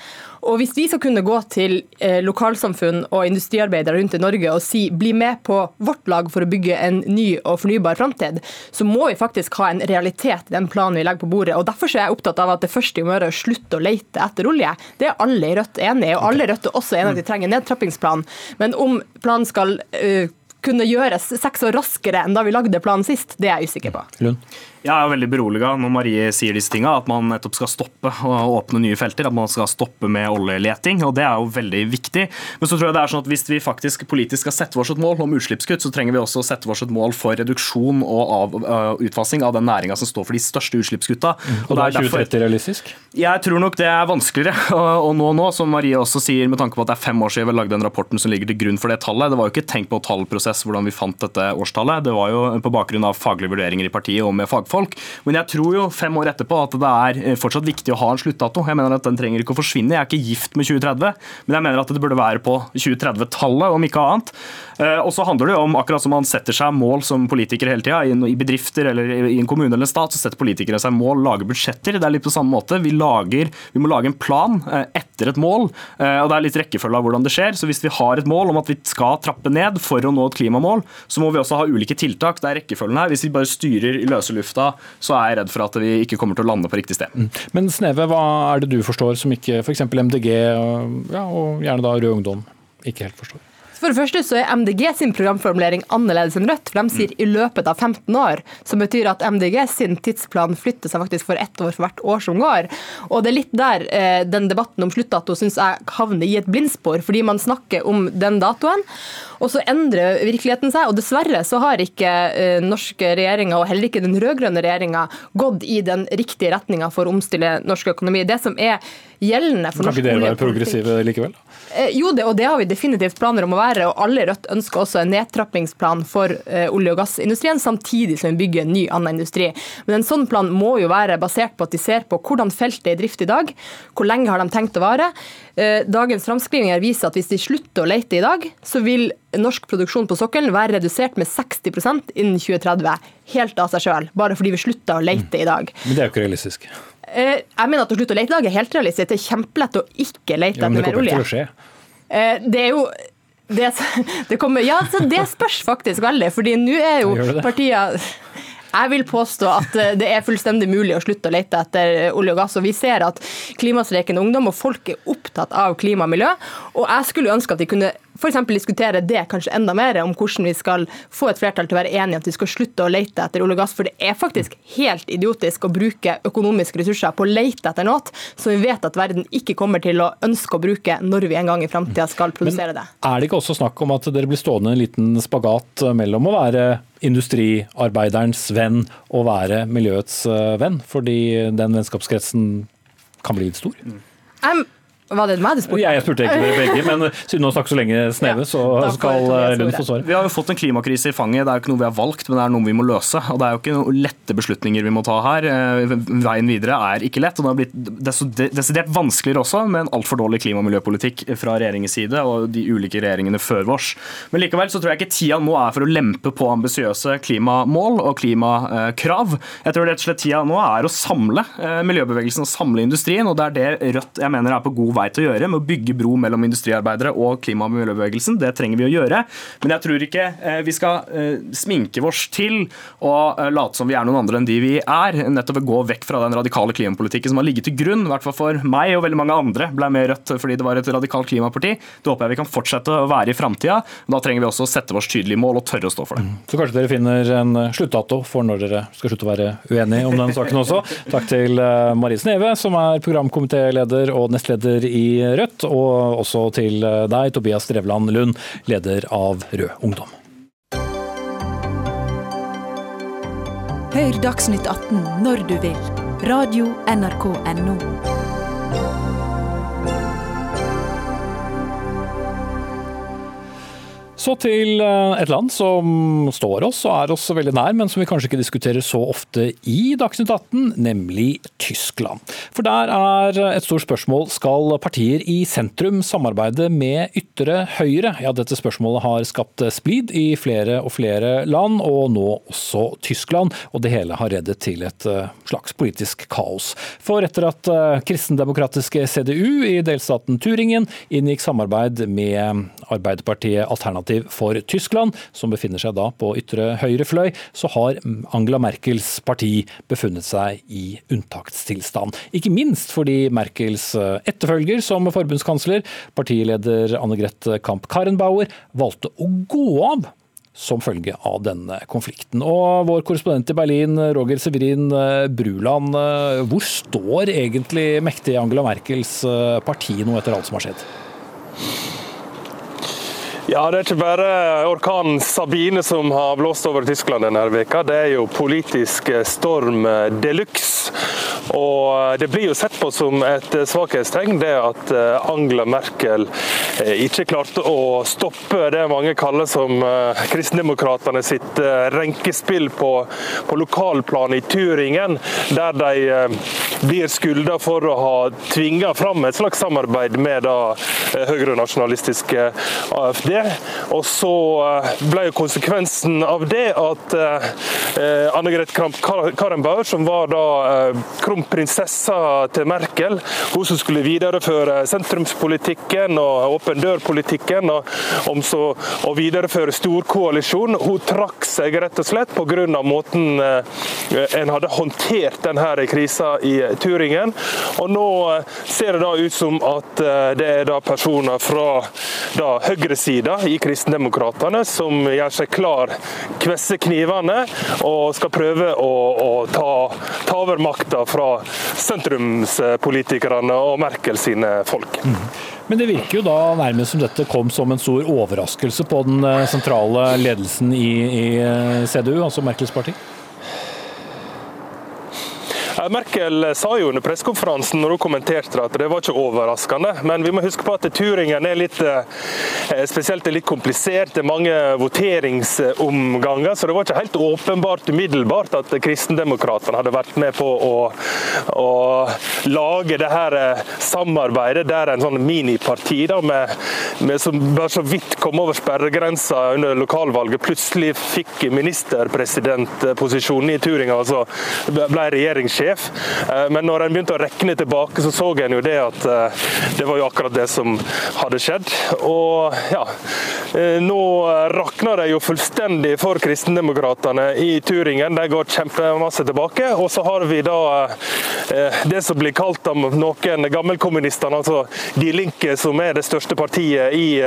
Og Hvis vi skal kunne gå til eh, lokalsamfunn og industriarbeidere rundt i Norge og si bli med på vårt lag for å bygge en ny og fornybar framtid, så må vi faktisk ha en realitet i den planen vi legger på bordet. Og Derfor er jeg opptatt av at det første vi må gjøre er å slutte å lete etter olje. Det er alle i Rødt enig i, og alle i Rødt er også enig i at vi trenger en nedtrappingsplan. Men om planen skal uh, kunne gjøres seks år raskere enn da vi lagde planen sist, det er jeg usikker på. Lund. Jeg er jo veldig beroliga når Marie sier disse tinga, at man nettopp skal stoppe å åpne nye felter. At man skal stoppe med oljeleting. og Det er jo veldig viktig. Men så tror jeg det er sånn at hvis vi faktisk politisk skal sette oss et mål om utslippskutt, så trenger vi også å sette oss et mål for reduksjon og av, uh, utfasing av den næringa som står for de største utslippskutta. Mm. Og, og da er 2030 realistisk? Jeg tror nok det er vanskeligere å nå nå, som Marie også sier, med tanke på at det er fem år siden vi lagde den rapporten som ligger til grunn for det tallet. Det var jo ikke tenkt på tallprosess hvordan vi fant dette årstallet. Det var jo på bakgrunn av faglige vurderinger i partiet og med fagfolk folk. Men jeg tror jo fem år etterpå at det er eh, fortsatt viktig å ha en sluttdato. Jeg mener at Den trenger ikke å forsvinne. Jeg er ikke gift med 2030, men jeg mener at det burde være på 2030-tallet, om ikke annet. Eh, og så handler det jo om, akkurat som man setter seg mål som politiker hele tida, i bedrifter eller i en kommune eller en stat, så setter politikere seg mål, lager budsjetter. Det er litt på samme måte. Vi, lager, vi må lage en plan eh, etter et mål, og det er litt rekkefølge av hvordan det skjer. Så hvis vi har et mål om at vi skal trappe ned for å nå et klimamål, så må vi også ha ulike tiltak. Det er rekkefølgen her. Hvis vi bare styrer i løse lufta så er jeg redd for at vi ikke kommer til å lande på riktig sted. Mm. Men Sneve, hva er det du forstår som ikke f.eks. MDG ja, og gjerne da Rød Ungdom ikke helt forstår? For det første så er MDG sin programformulering annerledes enn Rødt. for De sier i løpet av 15 år, som betyr at MDG sin tidsplan flytter seg faktisk for ett år for hvert år som går. Og Det er litt der eh, den debatten om sluttdato syns jeg havner i et blindspor, fordi man snakker om den datoen. Og så endrer virkeligheten seg, og dessverre så har ikke eh, norske regjeringer, og heller ikke den rød-grønne regjeringa, gått i den riktige retninga for å omstille norsk økonomi. Det som er gjeldende for norsk oljepolitikk Kan ikke dere være progressive likevel? Eh, jo, det, og det har vi definitivt planer om å være. og Alle i Rødt ønsker også en nedtrappingsplan for eh, olje- og gassindustrien, samtidig som vi bygger en ny annen industri. Men en sånn plan må jo være basert på at de ser på hvordan feltet er i drift i dag, hvor lenge har de tenkt å vare. Eh, dagens framskrivinger viser at hvis de slutter å lete i dag, så vil norsk produksjon på sokkelen være redusert med 60% innen 2030. Helt av seg sjøl, bare fordi vi slutter å lete i dag. Men det er jo ikke realistisk. Eh, jeg mener at å slutte å lete i dag er helt realistisk. Det er kjempelett å ikke lete etter mer olje. Ja, men det kommer ikke til å skje. Eh, det er jo det, det kommer, ja, det spørs faktisk veldig, fordi nå er jo partiet jeg vil påstå at eh, det er fullstendig mulig å slutte å lete etter olje og gass. og Vi ser at klimastreikende ungdom og folk er opptatt av klima og miljø. Og jeg skulle ønske at de kunne f.eks. diskutere det kanskje enda mer, om hvordan vi skal få et flertall til å være enige at vi skal slutte å lete etter olje og gass. For det er faktisk helt idiotisk å bruke økonomiske ressurser på å lete etter noe som vi vet at verden ikke kommer til å ønske å bruke når vi en gang i framtida skal produsere det. Men er det ikke også snakk om at dere blir stående en liten spagat mellom å være industriarbeiderens venn og være miljøets eh, venn, fordi den vennskapskretsen kan bli litt stor? Um, var det meg du spurte? Jeg spurte egentlig begge, men siden du har snakket så lenge Sneve, så skal Lund få svaret. Vi har jo fått en klimakrise i fanget. Det er jo ikke noe vi har valgt, men det er noe vi må løse. Og det er jo ikke noen lette beslutninger vi må ta her. Eh, veien videre er ikke lett. Og det har blitt desidert vanskeligere også med en altfor dårlig klima- og miljøpolitikk fra regjeringens side og de ulike regjeringene før vårs. Men likevel så tror jeg ikke tida nå er for å lempe på ambisiøse klimamål og klimakrav. Jeg tror rett og slett tida nå er å samle eh, miljøbevegelsen og samle industrien, og det er det Rødt jeg mener er på god vei til å gjøre med å bygge bro mellom industriarbeidere og klima- og miljøbevegelsen. Det trenger vi å gjøre. Men jeg tror ikke eh, vi skal eh, sminke vårs til og eh, late som vi er noen andre enn de vi er. Nettopp å gå vekk fra den radikale klimapolitikken som har ligget til grunn, i hvert fall for meg og veldig mange andre, ble med Rødt fordi det var et radikalt klimaparti. Det håper jeg vi kan fortsette å være i framtida. Da trenger vi også å sette vårt tydelige mål og tørre å stå for det. Så kanskje dere finner en sluttdato for når dere skal slutte å være uenige om den saken også. Takk til Marie Sneve, som er programkomitéleder og nestleder i Rødt, og også til deg, Tobias Drevland Lund, leder av Rød Ungdom. Hør Dagsnytt 18 når du vil. Radio NRK Radio.nrk.no. Så til eh, et land som står oss og er oss veldig nær, men som vi kanskje ikke diskuterer så ofte i Dagsnytt 18, nemlig Tyskland. For der er et stort spørsmål skal partier i sentrum samarbeide med ytre høyre. Ja, dette spørsmålet har skapt splid i flere og flere land, og nå også Tyskland. Og det hele har reddet til et eh, slags politisk kaos. For etter at eh, kristendemokratiske CDU i delstaten Turingen inngikk samarbeid med Arbeiderpartiet Alternativ alternativ for Tyskland, som befinner seg da på ytre høyre fløy, så har Angela Merkels parti befunnet seg i unntakstilstand. Ikke minst fordi Merkels eh, etterfølger som forbundskansler, partileder Anne Grete Kamp-Karrenbauer, valgte å gå av som følge av denne konflikten. Og vår korrespondent i Berlin, Roger Severin eh, Bruland, eh, hvor står egentlig mektige Angela Merkels parti nå etter alt som har skjedd? Ja, Det er ikke bare orkanen Sabine som har blåst over Tyskland denne veka. Det er jo politisk storm de luxe. Og Det blir jo sett på som et svakhetstegn det at Angela Merkel eh, ikke klarte å stoppe det mange kaller som eh, kristendemokratene sitt eh, renkespill på, på lokalplan i Turingen, der de blir skylda for å ha tvinga fram et slags samarbeid med da høyrenasjonalistiske AFD. Og så eh, ble jo konsekvensen av det at eh, Anne Grete Kramp-Karrenbauer, som var da eh, kronprinsessa til Merkel, hun som skulle videreføre sentrumspolitikken og åpen dør-politikken, og og, videreføre storkoalisjon, hun trakk seg rett og slett pga. måten en hadde håndtert denne krisa i Turingen. Og nå ser det da ut som at det er da personer fra da høyresida i Kristendemokratene som gjør seg klar, kvesser knivene og skal prøve å, å ta, ta, over makta fra sentrumspolitikerne og Merkel sine folk. Mm. Men det virker jo da nærmest som dette kom som en stor overraskelse på den eh, sentrale ledelsen i, i eh, CDU, altså Merkels parti? Merkel sa jo under pressekonferansen når hun kommenterte at det var ikke overraskende. Men vi må huske på at turingen er litt eh, spesielt er litt komplisert. Det er mange voteringsomganger, så det var ikke helt åpenbart umiddelbart at Kristendemokratene hadde vært med på å, å lage det her eh, samarbeidet der en sånn miniparti da, med, med som bare så vidt kom over sperregrensa under lokalvalget, plutselig fikk ministerpresidentposisjonen i Turinga, altså ble regjeringssjef sjef. Eh, men når en begynte å rekne tilbake, så så en jo det at eh, det var jo akkurat det som hadde skjedd. Og ja, eh, nå rakner det jo fullstendig for kristendemokratene i Turingen. De går kjempemasse tilbake. Og så har vi da det som blir kalt av noen gammelkommunistene, altså De Linke, som er det største partiet i,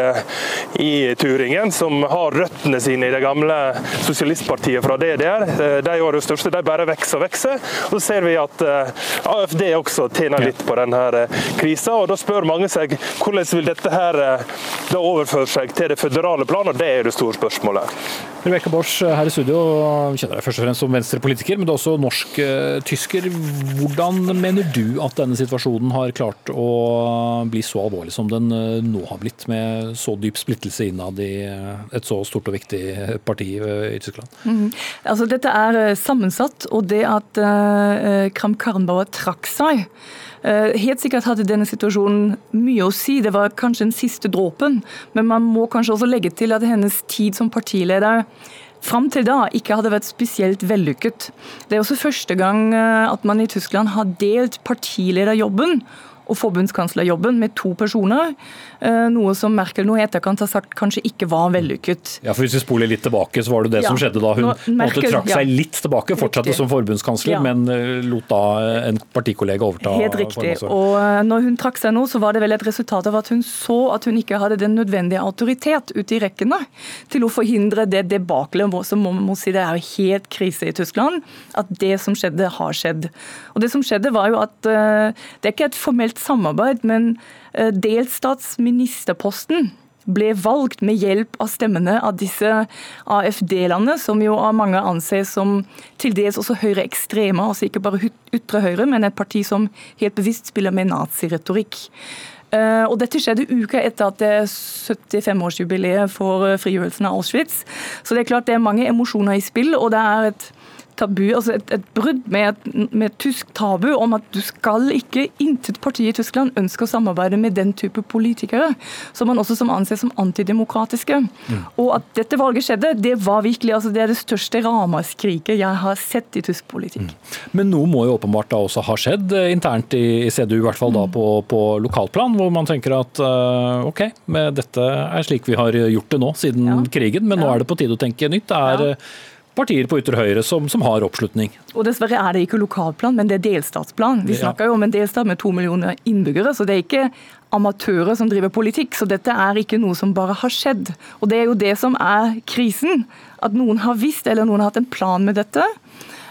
i Turingen, som har røttene sine i det gamle sosialistpartiet fra DDR. De var det største, de bare vokser og vokser. Så ser vi at eh, AFD også tjener litt på denne eh, krisa. Og da spør mange seg hvordan vil dette her eh, da overføre seg til det føderale plan, og det er det store spørsmålet. Rebekka Bors, her i studio, kjenner deg først og fremst som venstrepolitiker, men du er også norsk-tysker. Hvordan mener du at denne situasjonen har klart å bli så alvorlig som den nå har blitt, med så dyp splittelse innad i et så stort og viktig parti i Tyskland? Mm -hmm. Altså, dette er sammensatt, og det at uh, Kram Karnbauer trakk seg. Eh, helt sikkert hadde denne situasjonen mye å si, det var kanskje den siste dråpen. Men man må kanskje også legge til at hennes tid som partileder fram til da ikke hadde vært spesielt vellykket. Det er også første gang eh, at man i Tyskland har delt partilederjobben og forbundskanslerjobben med to personer. Eh, noe som Merkel nå i etterkant har sagt kanskje ikke var vellykket. Ja, for Hvis vi spoler litt tilbake, så var det det Ja. som skjedde da hun Nå, Merkel, måtte trakk seg ja. litt tilbake, fortsatte Riktig. som forbundskansler, Ja. men eh, lot da en partikollega overta Helt riktig. Og eh, når hun trakk seg nå, så var det vel et resultat av at hun så at hun ikke hadde den nødvendige autoritet ute i rekkene til å forhindre det debaklet som man må si det er helt krise i Tyskland. At det som skjedde, har skjedd. Og det som skjedde var jo at eh, det er ikke et formelt samarbeid, men eh, delstatsministerposten ble valgt med hjelp av stemmene av disse AFD-landene, som jo av mange anses som til dels også høyreekstreme, altså ikke bare ytre høyre, men et parti som helt bevisst spiller med naziretorikk. Eh, Og Dette skjedde uka etter at det er 75-årsjubileet for eh, frigjørelsen av Auschwitz. Så det er klart det er mange emosjoner i spill, og det er et tabu, altså et, et brudd med, et, med tysk tabu om at du skal ikke, intet parti i Tyskland ønsker å samarbeide med den type politikere, som man også som anses som antidemokratiske. Og at dette valget skjedde, det var virkelig, altså det er det største ramaskriket jeg har sett i tysk politikk. Men noe må jo åpenbart da også ha skjedd eh, internt i i CDU, i hvert fall da på, på lokalplan, hvor man tenker at uh, ok, dette er slik vi har gjort det nå siden krigen, men nå er det på tide å tenke nytt. Det er eh, partier på ytre høyre som, som har oppslutning. Og dessverre er det ikke lokalplan, men det er delstatsplan. Vi snakker jo om en delstat med to millioner innbyggere, så det er ikke amatører som driver politikk. Så dette er ikke noe som bare har skjedd. Og det er jo det som er krisen. At noen har visst, eller noen har hatt en plan med dette.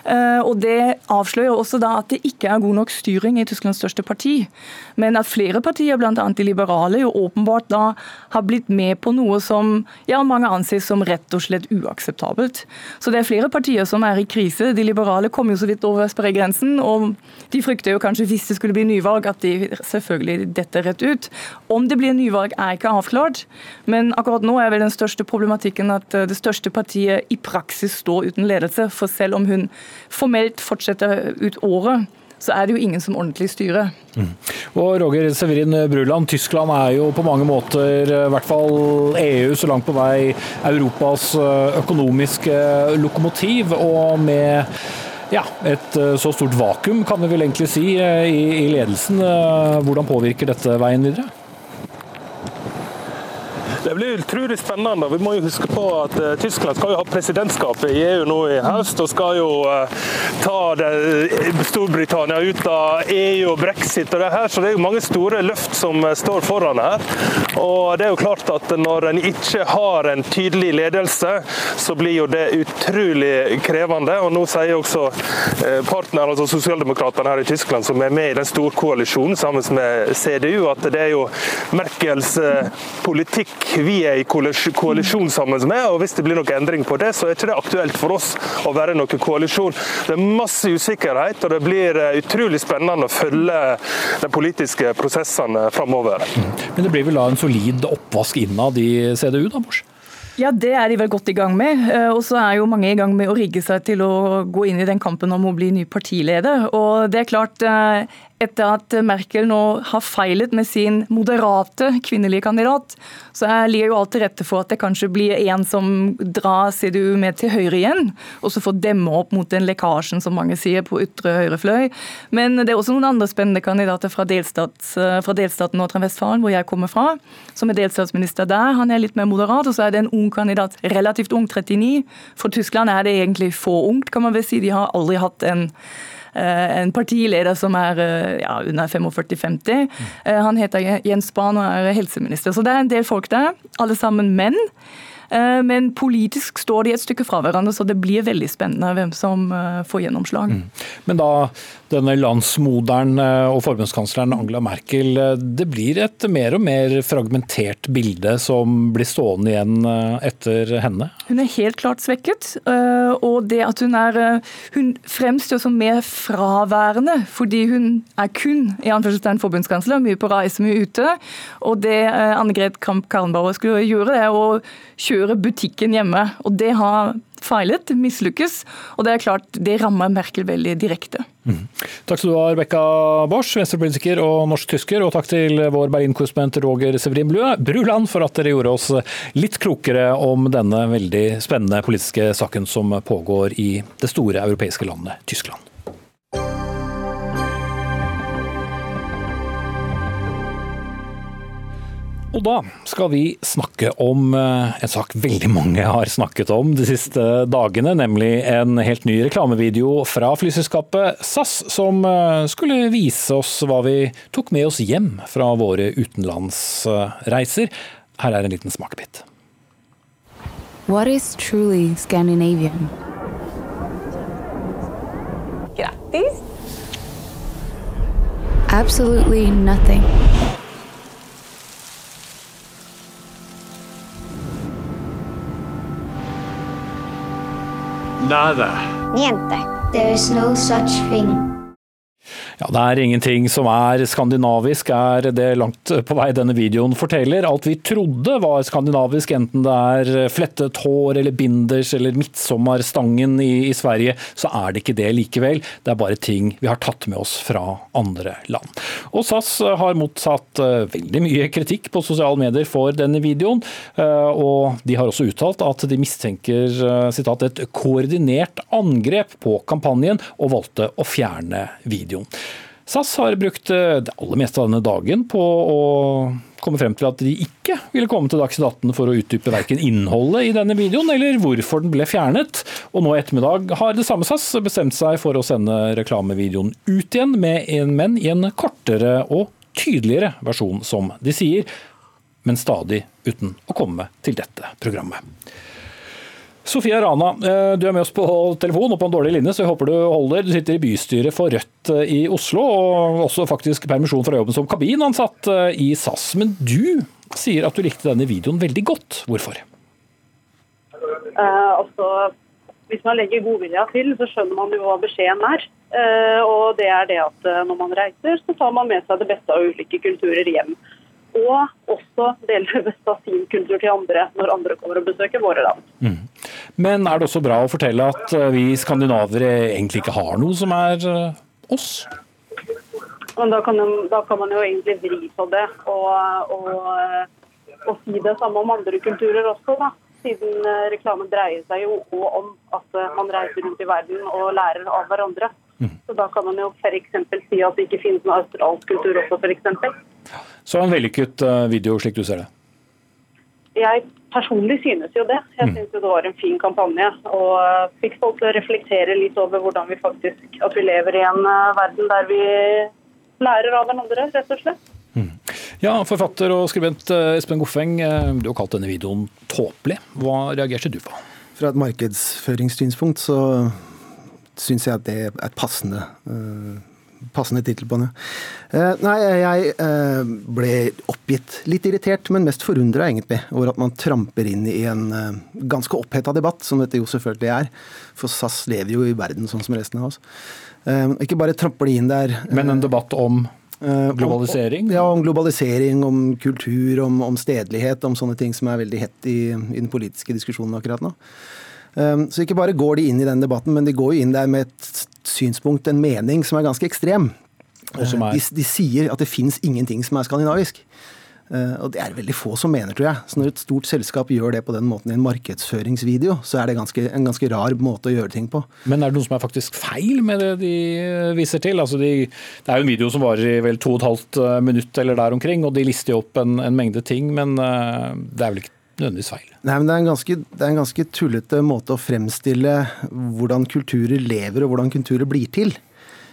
Eh, Og Det avslører også da at det ikke er god nok styring i Tysklands største parti. Men at flere partier, bl.a. de liberale, jo åpenbart da har blitt med på noe som ja, mange anser som rett og slett uakseptabelt. Så det er flere partier som er i krise. De liberale kom jo så vidt over sperregrensen, og de frykter jo kanskje hvis det skulle bli nyvalg, at de selvfølgelig detter rett ut. Om det blir nyvalg er ikke avklart, men akkurat nå er vel den største problematikken at eh, det største partiet i praksis står uten ledelse. For selv om hun formelt fortsetter ut året, så er det jo ingen som ordentlig styrer. Og Roger Severin Bruland, Tyskland er jo på mange måter, eh, i hvert fall EU, så langt på vei Europas eh, økonomiske lokomotiv. Og med ja, et eh, så stort vakuum, kan vi vel egentlig si, i, ledelsen. Hvordan påvirker dette veien videre? Det blir utrolig spennende. Vi må jo huske på at eh, Tyskland skal jo ha presidentskapet i EU nå i høst, og skal jo eh, ta eh, Storbritannia ut av EU og brexit og det her, så det er jo mange store løft som står foran her. Og det er jo klart at når en ikke har en tydelig ledelse, så blir jo det utrolig krevende. Og nå sier også partneren, altså sosialdemokratene her i Tyskland, som er med i den store koalisjonen sammen med CDU, at det er jo Merkels politikk vi er i koalisjon sammen med. og Hvis det blir noen endring på det, så er ikke det aktuelt for oss å være noen koalisjon. Det er masse usikkerhet, og det blir eh, utrolig spennende å følge de politiske prosessene framover. Men det blir vel da en solid oppvask innad i CDU, da, Mors? Ja, det er de vel godt i gang med. Eh, Og så er jo mange i gang med å rigge seg til å gå inn i den kampen om å bli ny partileder. Og det er klart, eh, etter at Merkel nå har feilet med sin moderate kvinnelige kandidat, så er- ligger jo alt til rette for at det kanskje blir en som drar CDU med til høyre igjen, og så får demme opp mot den lekkasjen som mange sier på ytre høyre fløy. Men det er også noen andre spennende kandidater fra, delstats, fra delstaten Nord-Vestfalen, hvor jeg kommer fra, som er delstatsminister der. Han er litt mer moderat, og så er det en ung kandidat, relativt ung, 39. For Tyskland er det egentlig få ungt, kan man vel si. De har aldri hatt en en partileder som er eh, ja, under 45-50. Eh, Han heter Jens Spahn og er helseminister. Så det er en del folk der, alle sammen menn. Eh, Men politisk står de et stykke fra hverandre, så det blir veldig spennende hvem som eh, får gjennomslag. Men da denne landsmoderen eh, og forbundskansleren Angela Merkel, det blir et mer og mer fragmentert bilde som blir stående igjen etter henne? Hun er helt klart svekket, og det at hun er Hun fremstår som mer fraværende fordi hun er kun i anførselstegn forbundskansler, mye på reise, mye ute. Og det øh, Anne-Gret Kramp-Karrenbauer skulle gjøre, det er å kjøre butikken hjemme. Og det har feilet, mislykkes, og det er klart det rammer Merkel veldig direkte. Takk skal du ha, Rebekka Borsch, venstrepolitiker og norsk-tysker. Og takk til vår Berlin-korrespondent Roger Severin Bruland for at dere gjorde oss litt klokere om denne veldig spennende politiske saken som pågår i det store europeiske landet Tyskland. Og da skal vi snakke om eh, en sak veldig mange har snakket om de siste dagene, nemlig en helt ny reklamevideo fra flyselskapet SAS, som eh, skulle vise oss hva vi tok med oss hjem fra våre utenlandsreiser. Her er en liten smakebit. What is truly Scandinavian? Grattis! Absolutely nothing. Nada. Niente. There is no such thing. Ja, Det er ingenting som er skandinavisk, er det langt på vei denne videoen forteller. Alt vi trodde var skandinavisk, enten det er flettet hår eller binders eller midtsommerstangen i, i Sverige, så er det ikke det likevel. Det er bare ting vi har tatt med oss fra andre land. Og SAS har mottatt eh, veldig mye kritikk på sosiale medier for denne videoen, eh, og de har også uttalt at de mistenker eh, citat, et koordinert angrep på kampanjen, og valgte å fjerne videoen. SAS har brukt eh, det aller meste av denne dagen på å komme frem til at de ikke ville komme til Dagsnytt 18 for å utdype verken innholdet i denne videoen eller hvorfor den ble fjernet. Og nå i ettermiddag har det samme SAS bestemt seg for å sende reklamevideoen ut igjen, med en, menn i en kortere og tydeligere versjon, som de sier. Men stadig uten å komme til dette programmet. Sofia Rana, eh, du er med oss på telefon og på en dårlig linje, så jeg håper du holder. Du sitter i bystyret for Rødt eh, i Oslo, og også faktisk permisjon fra jobben som kabinansatt eh, i SAS. Men du sier at du likte denne videoen veldig godt. Hvorfor? Eh, altså, hvis man legger godvilja til, så skjønner man jo hva beskjeden er. Eh, og det er det at når man reiser, så tar man med seg det beste av ulike kulturer hjem. Og også av sin kultur til andre når andre kommer og besøker våre land. Mm. Men er det også bra å fortelle at vi skandinavere egentlig ikke har noe som er oss? Men da kan, da kan man jo egentlig vri på det og, og, og si det samme om andre kulturer også, da siden reklamen dreier seg jo om at man reiser rundt i verden og lærer av hverandre. Mm. Så Da kan man jo f.eks. si at det ikke finnes noe australsk kultur også, f.eks. Så en vellykket video, slik du ser det? Jeg personlig synes jo det. Jeg synes jo det var en fin kampanje. Og fikk folk til å reflektere litt over hvordan vi faktisk at vi lever i en verden der vi lærer av hverandre, rett og slett. Ja, Forfatter og skribent Espen Goffeng, du har kalt denne videoen tåpelig. Hva reagerte du på? Fra et markedsføringssynspunkt så syns jeg at det er et passende, uh, passende tittel på den. Uh, nei, jeg uh, ble oppgitt, litt irritert, men mest forundra egentlig over at man tramper inn i en ganske oppheta debatt, som dette jo selvfølgelig er. For SAS lever jo i verden sånn som resten av oss. ikke bare tramper de inn der Men en debatt om Globalisering? Ja, om globalisering, om kultur, om, om, stedlighet, om sånne ting som er veldig hett i, i den politiske diskusjonen akkurat nå. Så ikke bare går de inn i den debatten, men de går jo inn der med et synspunkt, en mening, som er ganske ekstrem. Som er? De, de, sier at det fins ingenting som er skandinavisk. Og det er veldig få som mener, tror jeg. Så når et stort selskap gjør det på den måten i en markedsføringsvideo, så er det ganske, en ganske rar måte å gjøre ting på. Men er det noe som er faktisk feil med det de viser til? Altså de, det er jo en video som varer i vel to og et halvt minutt eller der omkring, og de lister jo opp en, en mengde ting, men det er vel ikke nødvendigvis feil? Nei, men det er, en ganske, det er en ganske tullete måte å fremstille hvordan kulturer lever og hvordan kulturer blir til.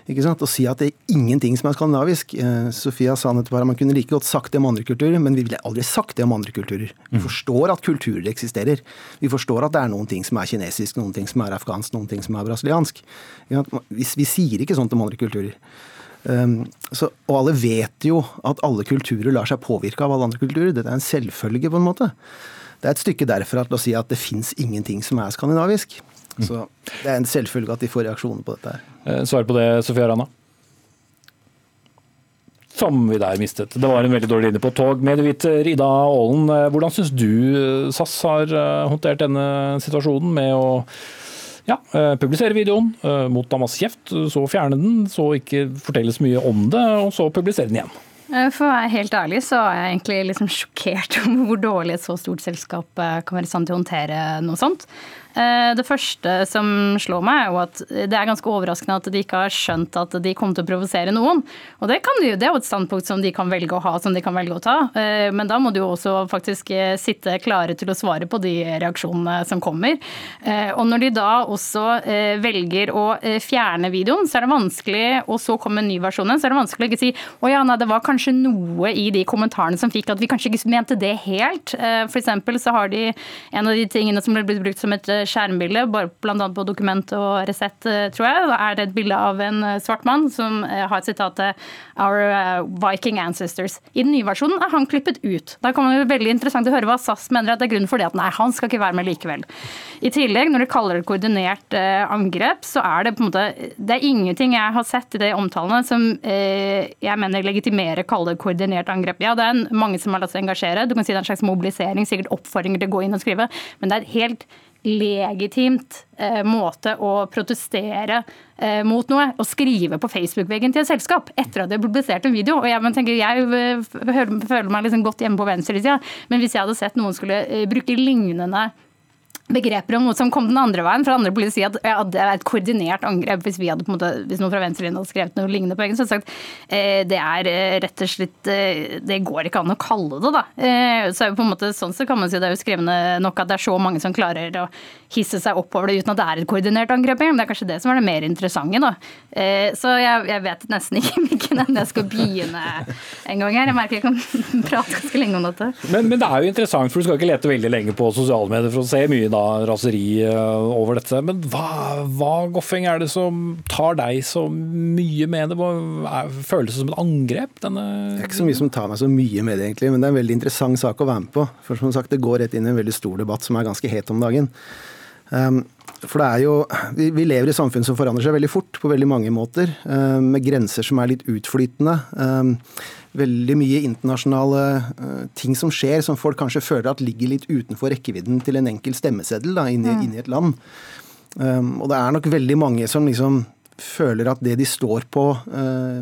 Ikke sant? Å si at det er ingenting som er skandinavisk. Eh, Sofia sa nettopp at man kunne like godt sagt det om andre kulturer, men vi ville aldri sagt det om andre kulturer. Vi forstår at kulturer eksisterer. Vi forstår at det er noen ting som er kinesisk, noen ting som er afghansk, noen ting som er brasiliansk. Vi, vi sier ikke sånt om andre kulturer. Um, så, og alle vet jo at alle kulturer lar seg påvirke av alle andre kulturer. Dette er en selvfølge, på en måte. Det er et stykke derfra til å si at det fins ingenting som er skandinavisk. Så det er en selvfølge at de får reaksjoner på dette. her. Svar på det, Sofia Rana? Som vi der mistet. Det var en veldig dårlig linje på tog. Medieviter Ida Aalen, hvordan syns du SAS har håndtert denne situasjonen med å ja, publisere videoen, motta masse kjeft, så fjerne den, så ikke fortelle så mye om det, og så publisere den igjen? For å være helt ærlig så er jeg egentlig liksom sjokkert over hvor dårlig et så stort selskap kan være i til å håndtere noe sånt. Eh, Det første som slår meg, er jo at det er ganske overraskende at de ikke har skjønt at de kommer til å provosere noen. Og det, de, det er jo et standpunkt som de kan velge å ha, som de kan velge å ta. Eh, Men da må de jo også faktisk eh, sitte klare til å svare på de reaksjonene som kommer. Og når de da også velger å fjerne videoen, så er det vanskelig, og så kommer en ny versjon, så er det vanskelig å ikke si å ja, nei, det var kanskje noe i de kommentarene som fikk at vi kanskje ikke mente det helt. For eksempel så har de en av de tingene som ble brukt som et eh, bl.a. på Dokument og Resett, eh, tror jeg, da er det et bilde av en eh, svart mann som eh, har et sitat til Our Viking ancestors. I den nye versjonen er han klippet ut. Da man jo veldig interessant å høre hva SAS mener at det er grunnen for det at nei, han skal ikke være med likevel. I tillegg, når de kaller det koordinert angrep, så er det på en måte Det er ingenting jeg har sett i de omtalene som jeg mener legitimerer å kalle det koordinert angrep. Ja, det er mange som har latt seg engasjere. Du kan si det er en slags mobilisering, sikkert oppfordringer til å gå inn og skrive, men det er et helt legitimt eh, måte å protestere eh, mot noe. Å skrive på Facebook-veggen til et selskap etter at de har publisert en video. og Jeg, tenker, jeg eh, føler meg liksom godt hjemme på venstresida, men hvis jeg hadde sett noen skulle eh, bruke lignende begreper om noe som kom den andre veien. For andre å si at ja, det er et koordinert angrep. Hvis, vi hadde på en måte, hvis noen fra venstrelinjen hadde skrevet noe lignende på egen, så hadde sagt eh, det er eh, rett og slett eh, Det går ikke an å kalle det, da. Eh, så på en måte sånn så kan man si det er jo skremmende nok at det er så mange som klarer å hisse seg opp over det uten at det er et koordinert angrep engang. Det er kanskje det som er det mer interessante, da. Eh, så jeg, jeg vet nesten ikke hvilken ende jeg skal begynne en gang her. Jeg merker jeg kan prate ganske lenge om dette. Men, men det er jo interessant, for du skal ikke lete veldig lenge på sosiale medier for å se mye da raseri eh, over dette. Men hva, hva Goffeng, er det som tar deg så mye med det? Føles det som et angrep? Denne Det er ikke så mye som tar meg så mye med det, egentlig, men det er en veldig interessant sak å være med på. For som sagt, det går rett inn i en veldig stor debatt som er ganske het om dagen. Um, for det er jo, vi, lever i samfunn som forandrer seg veldig fort på veldig mange måter, um, med grenser som er litt utflytende. Um, veldig mye internasjonale uh, ting som skjer, som folk kanskje føler at ligger litt utenfor rekkevidden til en enkel stemmeseddel da, inni, Mm. inni et land. Um, og det er nok veldig mange som liksom føler at det de står på, uh,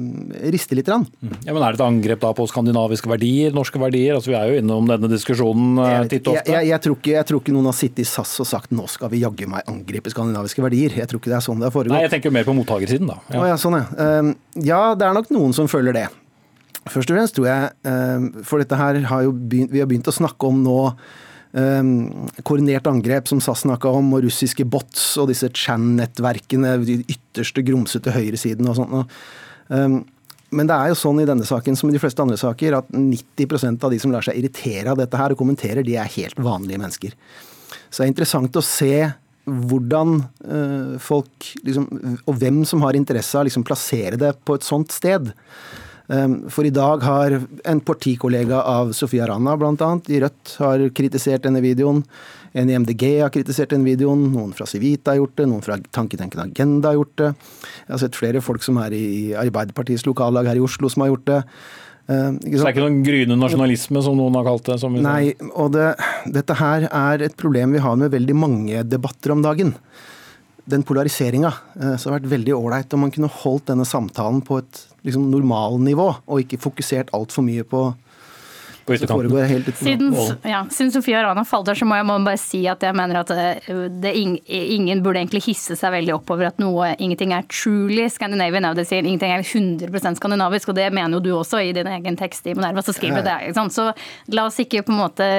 rister litt. Rann. Ja, men Er det et angrep da på skandinaviske verdier, norske verdier? Altså, Vi er jo innom denne diskusjonen eh, titt og ofte. jeg, jeg, tror ikke, jeg tror ikke noen har sittet i SAS og sagt nå skal vi jaggu meg angripe skandinaviske verdier. Jeg tror ikke det er sånn det har foregått. Nei, jeg tenker jo mer på mottakersiden, da. Å ja, sånn ja. Um, ja, det er nok noen som føler det. Først og fremst tror jeg, um, for dette her har begynt, vi har begynt å snakke om nå um, koordinert angrep, som SAS snakka om, og russiske bots og disse Chan-nettverkene, de ytterste grumsete høyresiden og sånt. Um, men det er jo sånn i denne saken som i de fleste andre saker, at 90% av de som lar seg irritere av dette her og kommenterer, de er helt vanlige mennesker. Så det er interessant å se hvordan uh, folk liksom, Og hvem som har interesse av å liksom, plassere det på et sånt sted. Um, For i dag har en partikollega av Sofia Rana bl.a. i Rødt har kritisert denne videoen. En i MDG har kritisert denne videoen. Noen fra Civita har gjort det. Noen fra Tanketenkende Agenda har gjort det. Jeg har sett flere folk som er i Arbeiderpartiets lokallag her i Oslo som har gjort det. Um, Så det er ikke noen gryende nasjonalisme, som noen har kalt det? Som. Nei, og det, dette her er et problem vi har med veldig mange debatter om dagen. Den polariseringa. eh, Så det har vært veldig ålreit om man kunne holdt denne samtalen på et liksom, normalnivå, og ikke fokusert altfor mye på På utenfor. Siden, ja, siden Sofia Rana falt der, så må jeg må bare si at jeg mener at det, det ingen burde egentlig hisse seg veldig opp over at noe, ingenting er truly Scandinavian. Det sier ingenting er 100 skandinavisk, og det mener jo du også i din egen tekst i Minerva. Så skriver du det. Ikke sant? Så la oss ikke på en måte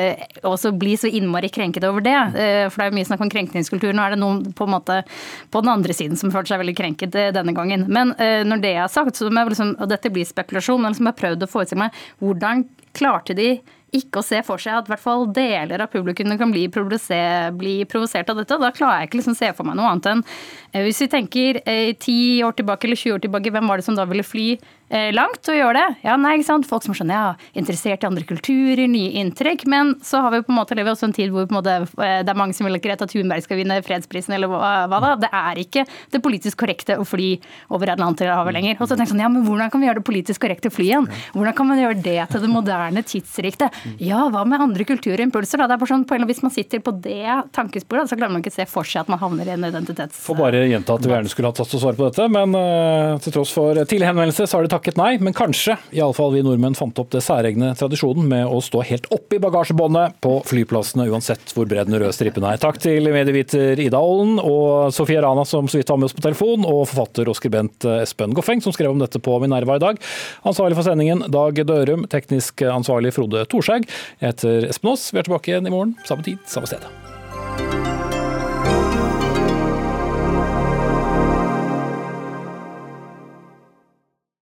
også bli så innmari krenket over det. eh, For det er jo mye snakk om krenkningskultur. Nå er det noen på en måte på den andre siden som føler seg veldig krenket eh, denne gangen. Men eh, når det er sagt, så må jeg liksom, og dette blir spekulasjon, men liksom jeg har prøvd å forestille meg hvordan klarte de ikke å se for seg at hvert fall deler av publikummet kan bli, bli provosert av dette. Da klarer jeg ikke liksom se for meg noe annet enn eh, Hvis vi tenker eh, 10 år tilbake eller 20 år tilbake, hvem var det som da ville fly eh, langt og gjøre det? Ja, nei, ikke sant? Folk som er sånn, ja, interessert i andre kulturer, nye inntrykk. Men så har vi på en måte lever også en tid hvor en måte, eh, det er mange som vil at Greta Thunberg skal vinne fredsprisen, eller hva, hva da? Det er ikke det politisk korrekte å fly over Atlanterhavet lenger. Og så tenker jeg sånn, ja, men hvordan kan vi gjøre det politisk korrekte å fly igjen? Hvordan kan man gjøre det til det moderne tidsriktige? Ja, hva med andre kulturimpulser? Da? Det er bare sånn, Hvis man sitter på det tankesporet, så klarer man ikke å se for seg at man havner i en identitets... Får bare gjenta at vi gjerne skulle hatt til å svare på dette, men uh, til tross for tidlig henvendelse så har de takket nei. Men kanskje iallfall vi nordmenn fant opp det særegne tradisjonen med å stå helt oppi bagasjebåndet på flyplassene, uansett hvor bred den røde strippen er. Takk til medieviter Ida Ollen og Sofie Rana som så vidt var med oss på telefon, og forfatter og skribent Espen Goffeng som skrev om dette på Minerva i dag. Ansvarlig for sendingen Dag Dørum, teknisk ansvarlig Frode Thorshaug. Jeg heter Espen Aas. Vi er tilbake igjen i morgen, samme tid, samme sted.